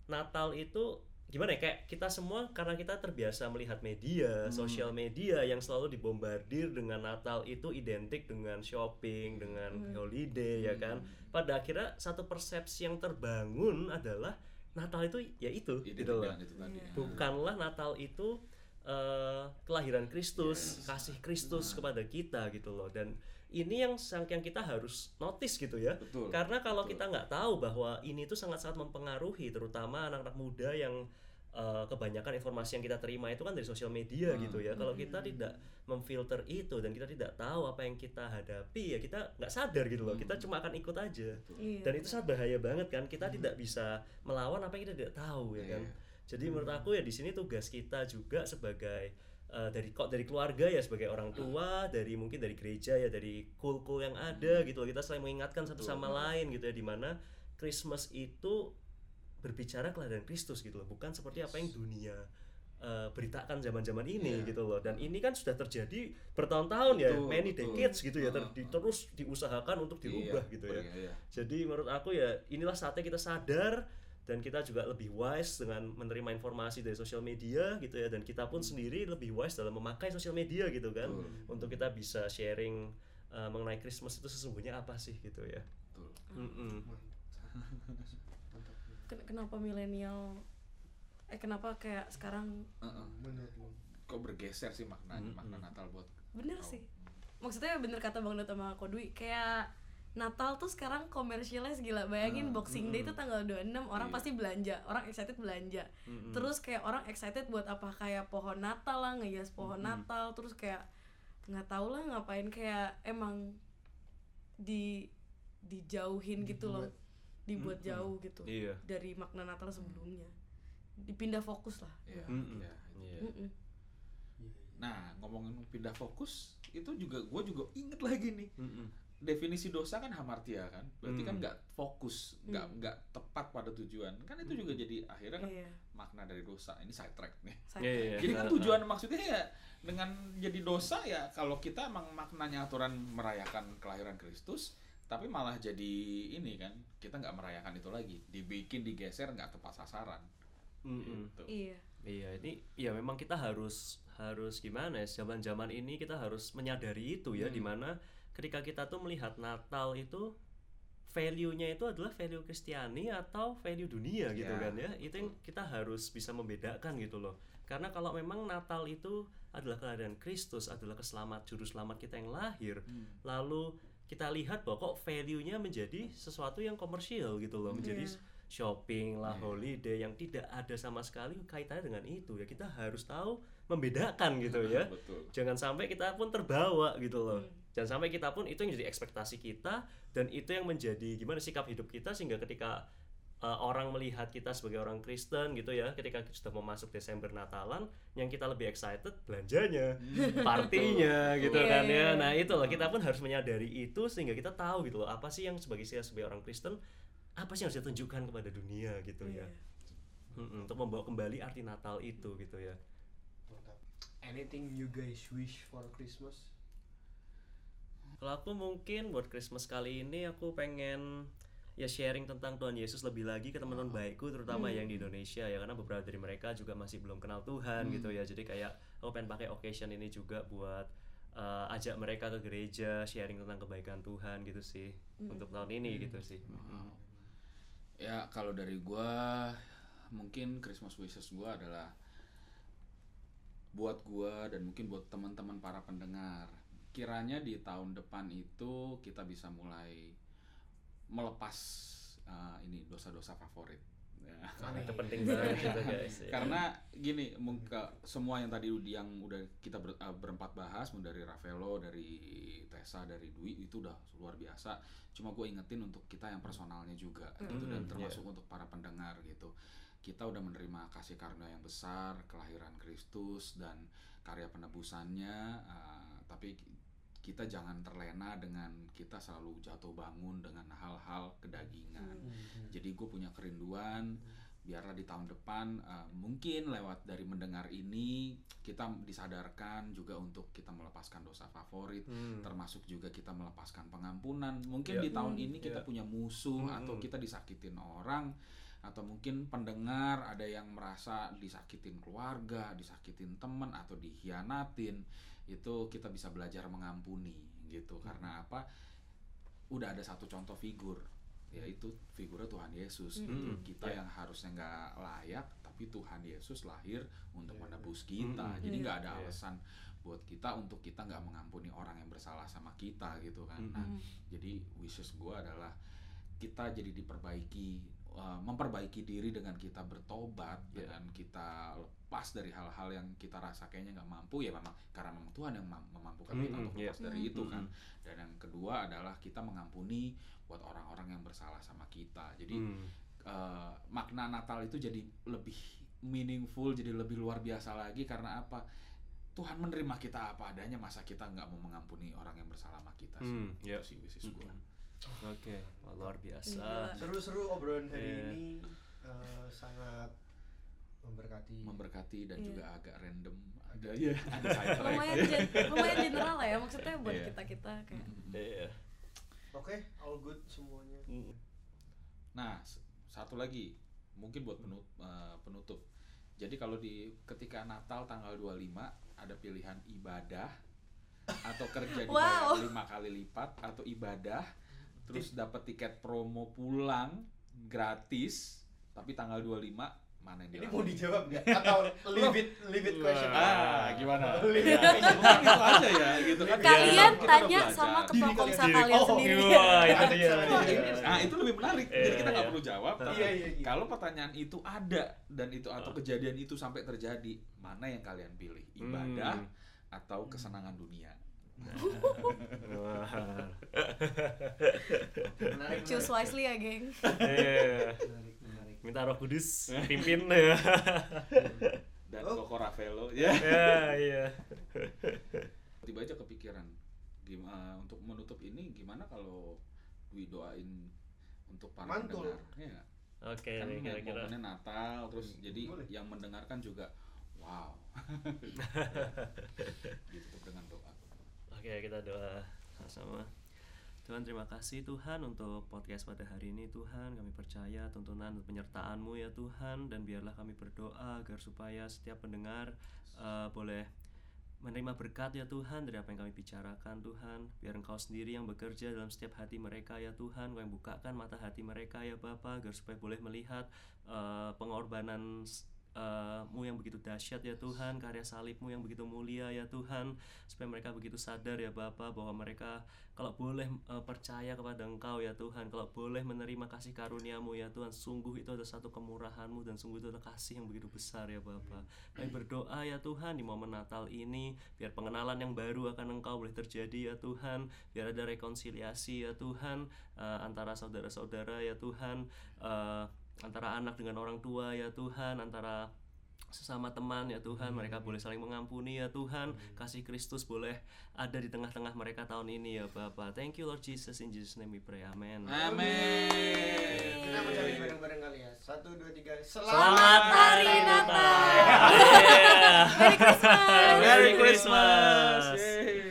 Speaker 3: Natal itu gimana ya kayak kita semua karena kita terbiasa melihat media,
Speaker 4: Hmm.
Speaker 3: sosial media yang selalu dibombardir dengan Natal itu identik dengan shopping, dengan
Speaker 1: Hmm.
Speaker 3: holiday ya kan. Pada akhirnya satu persepsi yang terbangun adalah Natal itu ya itu gitu loh.
Speaker 4: itu.
Speaker 1: Iya.
Speaker 3: Bukanlah Natal itu eh, kelahiran Kristus, kasih Kristus kepada kita gitu loh. Dan ini yang yang kita harus notice gitu ya.
Speaker 4: Betul.
Speaker 3: Karena kalau
Speaker 4: betul.
Speaker 3: kita nggak tahu bahwa ini tuh sangat-sangat mempengaruhi, terutama anak-anak muda yang uh, kebanyakan informasi yang kita terima itu kan dari sosial media
Speaker 4: Hmm.
Speaker 3: gitu ya. Kalau kita tidak memfilter itu dan kita tidak tahu apa yang kita hadapi ya kita nggak sadar gitu loh. Kita cuma akan ikut aja.
Speaker 1: Iya.
Speaker 3: Dan itu sangat bahaya banget kan. Kita tidak bisa melawan apa yang kita tidak tahu ya kan.
Speaker 4: Iya.
Speaker 3: Jadi menurut aku ya di sini tugas kita juga sebagai uh, dari kok dari keluarga ya sebagai orang tua, dari mungkin dari gereja ya dari kul-kul yang ada gitu loh. Kita saling mengingatkan satu sama lain gitu ya di mana Christmas itu berbicara kelahiran Kristus gitu loh, bukan seperti apa yang dunia uh, beritakan zaman-zaman ini
Speaker 4: Iya.
Speaker 3: gitu loh. Dan ini kan sudah terjadi bertahun-tahun ya, many
Speaker 4: betul.
Speaker 3: decades gitu ya, ter-
Speaker 4: Heeh,
Speaker 3: di-
Speaker 4: heeh.
Speaker 3: terus diusahakan untuk
Speaker 4: Iya,
Speaker 3: gitu ya.
Speaker 4: iya, iya.
Speaker 3: Jadi menurut aku ya inilah saatnya kita sadar dan kita juga lebih wise dengan menerima informasi dari sosial media gitu ya dan kita pun sendiri lebih wise dalam memakai sosial media gitu kan
Speaker 4: Betul.
Speaker 3: untuk kita bisa sharing uh, mengenai Christmas itu sesungguhnya apa sih gitu ya.
Speaker 4: Betul.
Speaker 2: Mantap.
Speaker 1: Ken- kenapa milenial eh kenapa kayak sekarang
Speaker 4: Heeh.
Speaker 2: Menurut lo?
Speaker 4: Kok bergeser sih makna
Speaker 3: Mm-mm.
Speaker 4: makna Natal buat
Speaker 1: bener
Speaker 4: kau?
Speaker 1: sih maksudnya bener kata bang Dota sama Kodwi kayak Natal tuh sekarang komersialnya gila bayangin
Speaker 4: Ah,
Speaker 1: Boxing Day itu tanggal 26 orang
Speaker 4: Iya.
Speaker 1: pasti belanja orang excited belanja
Speaker 3: Mm-mm.
Speaker 1: terus kayak orang excited buat apa kayak pohon Natal lah ngehias pohon
Speaker 3: Mm-mm.
Speaker 1: Natal terus kayak nggak tahu lah ngapain kayak emang di dijauhin gitu loh dibuat
Speaker 3: Mm-mm.
Speaker 1: jauh gitu
Speaker 3: Iya.
Speaker 1: dari makna Natal sebelumnya dipindah fokus lah
Speaker 4: Iya,
Speaker 3: Mm-mm.
Speaker 4: iya.
Speaker 3: Iya.
Speaker 1: Mm-mm.
Speaker 4: Nah, ngomongin pindah fokus, itu juga gue juga inget lagi nih.
Speaker 3: Mm-mm.
Speaker 4: Definisi dosa kan hamartia kan, berarti
Speaker 3: Hmm.
Speaker 4: kan nggak fokus, nggak
Speaker 1: Hmm.
Speaker 4: nggak tepat pada tujuan. Kan itu juga jadi akhirnya kan
Speaker 1: iya
Speaker 4: makna dari dosa. Ini side track nih.
Speaker 1: saya
Speaker 3: Iya, iya.
Speaker 4: Jadi kan tujuan maksudnya ya dengan jadi dosa ya kalau kita emang maknanya aturan merayakan kelahiran Kristus, tapi malah jadi ini kan kita nggak merayakan itu lagi, dibikin digeser nggak tepat sasaran.
Speaker 3: Mm-mm.
Speaker 4: Gitu.
Speaker 1: iya
Speaker 3: Iya, ini ya memang kita harus harus gimana ya? Zaman-zaman ini kita harus menyadari itu ya,
Speaker 4: Hmm.
Speaker 3: di mana ketika kita tuh melihat Natal itu value-nya itu adalah value Kristiani atau value dunia gitu
Speaker 4: Ya,
Speaker 3: kan ya. Itu yang kita harus bisa membedakan gitu loh. Karena kalau memang Natal itu adalah kelahiran Kristus, adalah keselamat juru selamat kita yang lahir,
Speaker 4: Hmm.
Speaker 3: lalu kita lihat bahwa kok value-nya menjadi sesuatu yang komersial gitu loh, menjadi
Speaker 1: Iya.
Speaker 3: shopping lah,
Speaker 4: Iya.
Speaker 3: holiday yang tidak ada sama sekali kaitannya dengan itu ya kita harus tahu membedakan gitu ya.
Speaker 4: Betul.
Speaker 3: Jangan sampai kita pun terbawa gitu loh.
Speaker 1: Hmm.
Speaker 3: Jangan sampai kita pun itu yang jadi ekspektasi kita dan itu yang menjadi gimana sikap hidup kita sehingga ketika uh, orang melihat kita sebagai orang Kristen gitu ya, ketika sudah mau masuk Desember Natalan, yang kita lebih excited belanjanya, partinya
Speaker 4: Betul,
Speaker 3: gitu
Speaker 1: betul.
Speaker 3: kan
Speaker 1: Iya, iya,
Speaker 3: ya.
Speaker 1: iya.
Speaker 3: Nah, itu loh kita pun harus menyadari itu sehingga kita tahu gitu loh apa sih yang sebagai saya sebagai orang Kristen apa sih yang harus ditunjukkan kepada dunia gitu
Speaker 1: Iya.
Speaker 3: ya. Mm-mm, untuk membawa kembali arti Natal itu gitu ya.
Speaker 2: Mantap. Anything you guys wish for Christmas?
Speaker 3: Kalau aku mungkin buat Christmas kali ini aku pengen ya sharing tentang Tuhan Yesus lebih lagi ke teman-teman baikku terutama
Speaker 1: Hmm.
Speaker 3: yang di Indonesia ya karena beberapa dari mereka juga masih belum kenal Tuhan
Speaker 4: Hmm.
Speaker 3: gitu ya. Jadi kayak aku pengen pakai occasion ini juga buat uh, ajak mereka ke gereja sharing tentang kebaikan Tuhan gitu sih
Speaker 1: Hmm.
Speaker 3: untuk tahun ini gitu sih. Mm-mm.
Speaker 4: Ya kalau dari gua mungkin Christmas wishes gua adalah buat gua dan mungkin buat teman-teman para pendengar. Kiranya di tahun depan itu kita bisa mulai melepas uh, ini dosa-dosa favorit. Ya.
Speaker 3: Nah, itu penting banget gitu guys. ya.
Speaker 4: Karena gini, mungkin semua yang tadi yang udah kita ber- uh, berempat bahas, mulai dari Ravello, dari Tessa, dari Dwi itu udah luar biasa. Cuma gue ingetin untuk kita yang personalnya juga gitu dan
Speaker 3: Hmm,
Speaker 4: termasuk untuk para pendengar gitu. Kita udah menerima kasih karunia yang besar, kelahiran Kristus dan karya penebusannya, uh, tapi kita jangan terlena dengan kita selalu jatuh bangun dengan hal-hal kedagingan.
Speaker 1: Hmm.
Speaker 4: Jadi gue punya kerinduan biarlah di tahun depan uh, mungkin lewat dari mendengar ini kita disadarkan juga untuk kita melepaskan dosa favorit
Speaker 3: Hmm.
Speaker 4: termasuk juga kita melepaskan pengampunan mungkin
Speaker 3: Ya.
Speaker 4: di tahun
Speaker 1: Hmm.
Speaker 4: ini kita
Speaker 3: Ya.
Speaker 4: punya musuh
Speaker 3: Hmm.
Speaker 4: atau kita disakitin orang atau mungkin pendengar ada yang merasa disakitin keluarga disakitin teman atau dihianatin itu kita bisa belajar mengampuni gitu karena apa udah ada satu contoh figur yaitu figurnya Tuhan Yesus gitu.
Speaker 3: Hmm,
Speaker 4: kita
Speaker 3: ya.
Speaker 4: yang harusnya nggak layak tapi Tuhan Yesus lahir untuk
Speaker 2: Iya.
Speaker 4: menebus kita
Speaker 3: Hmm,
Speaker 4: jadi nggak ada
Speaker 3: Iya.
Speaker 4: alasan buat kita untuk kita nggak mengampuni orang yang bersalah sama kita gitu kan
Speaker 3: Hmm.
Speaker 4: nah
Speaker 1: Hmm.
Speaker 4: jadi wishes gue adalah kita jadi diperbaiki uh, memperbaiki diri dengan kita bertobat
Speaker 3: Ya.
Speaker 4: dengan kita lepas dari hal-hal yang kita rasa kayaknya nggak mampu ya memang karena memang Tuhan yang mam- memampukan kita
Speaker 3: Mm-mm,
Speaker 4: untuk
Speaker 3: iya.
Speaker 4: lepas dari
Speaker 1: Mm.
Speaker 4: itu kan dan yang kedua adalah kita mengampuni buat orang-orang yang bersalah sama kita jadi
Speaker 3: Hmm.
Speaker 4: uh, makna Natal itu jadi lebih meaningful jadi lebih luar biasa lagi karena apa Tuhan menerima kita apa adanya masa kita nggak mau mengampuni orang yang bersalah sama kita sih
Speaker 3: Hmm,
Speaker 4: itu
Speaker 3: ya.
Speaker 4: sih wishes gua.
Speaker 3: Hmm. Oke, Wah, luar biasa.
Speaker 1: Gila.
Speaker 2: Seru-seru obrolan hari
Speaker 3: Iya.
Speaker 2: ini eh, sangat memberkati.
Speaker 4: memberkati dan
Speaker 1: Iya.
Speaker 4: juga agak random ada ya ada side track.
Speaker 1: lumayan gen- lumayan general lah ya maksudnya buat
Speaker 4: Iya.
Speaker 1: kita kita kayak
Speaker 4: Mm-mm.
Speaker 3: Iya.
Speaker 2: Oke, all good semuanya.
Speaker 4: Nah, satu lagi mungkin buat penut- eh, penutup. Jadi kalau di ketika Natal tanggal 25 ada pilihan ibadah atau kerja dibayar
Speaker 1: Wow.
Speaker 4: lima kali lipat atau ibadah terus dapat tiket promo pulang gratis tapi tanggal 25 mana yang
Speaker 2: Ini mau dijawab nggak? Atau leave it, leave it question?
Speaker 4: Ah, gimana?
Speaker 2: Leave it
Speaker 4: Ya, itu aja ya gitu kan.
Speaker 1: kalian
Speaker 4: udah
Speaker 1: tanya sama ketua
Speaker 2: kalian
Speaker 1: komsa
Speaker 2: sendiri.
Speaker 1: kalian
Speaker 2: Oh,
Speaker 1: sendiri
Speaker 3: Wah, itu dia.
Speaker 2: Wah,
Speaker 3: Iya.
Speaker 4: Nah itu lebih menarik, jadi
Speaker 3: Iya,
Speaker 4: kita nggak
Speaker 3: iya.
Speaker 4: perlu jawab. Tapi
Speaker 2: Iya, iya, iya.
Speaker 4: kalau pertanyaan itu ada dan itu atau
Speaker 3: Ah.
Speaker 4: kejadian itu sampai terjadi, mana yang kalian pilih? Ibadah
Speaker 3: Hmm.
Speaker 4: atau kesenangan dunia?
Speaker 3: Wah.
Speaker 2: Menarik,
Speaker 1: choose
Speaker 2: menarik.
Speaker 1: wisely ya geng
Speaker 3: Iya.
Speaker 2: Menarik, menarik.
Speaker 3: Minta Roh Kudus pimpin ya.
Speaker 4: Dan
Speaker 2: Oh.
Speaker 4: Coco Ravello, ya.
Speaker 3: Ya, iya.
Speaker 4: Tiba aja kepikiran, gimana untuk menutup ini gimana kalau Dwi doain untuk para
Speaker 2: Mantul.
Speaker 4: pendengar? Ya,
Speaker 3: Oke,
Speaker 4: kan
Speaker 3: nih, kira-kira.
Speaker 4: momennya Natal, terus
Speaker 2: Hmm,
Speaker 4: jadi
Speaker 2: boleh.
Speaker 4: yang mendengarkan juga, wow. Ditutup dengan doa.
Speaker 3: Oke, kita doa sama-sama. Tuhan terima kasih Tuhan untuk podcast pada hari ini Tuhan. Kami percaya tuntunan dan penyertaan-Mu ya Tuhan dan biarlah kami berdoa agar supaya setiap pendengar eh, boleh menerima berkat ya Tuhan dari apa yang kami bicarakan Tuhan. Biar Engkau sendiri yang bekerja dalam setiap hati mereka ya Tuhan. Kau yang bukakan mata hati mereka ya Bapa agar supaya boleh melihat eh, pengorbanan mu yang begitu dahsyat ya Tuhan karya salibmu yang begitu mulia ya Tuhan supaya mereka begitu sadar ya Bapa bahwa mereka kalau boleh eh, percaya kepada Engkau ya Tuhan kalau boleh menerima kasih karuniamu ya Tuhan sungguh itu adalah satu kemurahanmu dan sungguh itu adalah kasih yang begitu besar ya Bapa. Kami berdoa ya Tuhan di momen Natal ini biar pengenalan yang baru akan Engkau boleh terjadi ya Tuhan biar ada rekonsiliasi ya Tuhan eh, antara saudara-saudara ya Tuhan eh, antara anak dengan orang tua ya Tuhan antara sesama teman ya Tuhan mereka boleh saling mengampuni ya Tuhan kasih Kristus boleh ada di tengah-tengah mereka tahun ini ya Bapak thank you Lord Jesus in Jesus name we pray amen
Speaker 4: Amin.
Speaker 2: Kita mencapai bareng-bareng kali ya. Satu, dua, tiga.
Speaker 3: Selamat
Speaker 1: Hari Natal.
Speaker 3: Yeah.
Speaker 1: Merry Christmas
Speaker 3: Merry Christmas
Speaker 4: Yeay.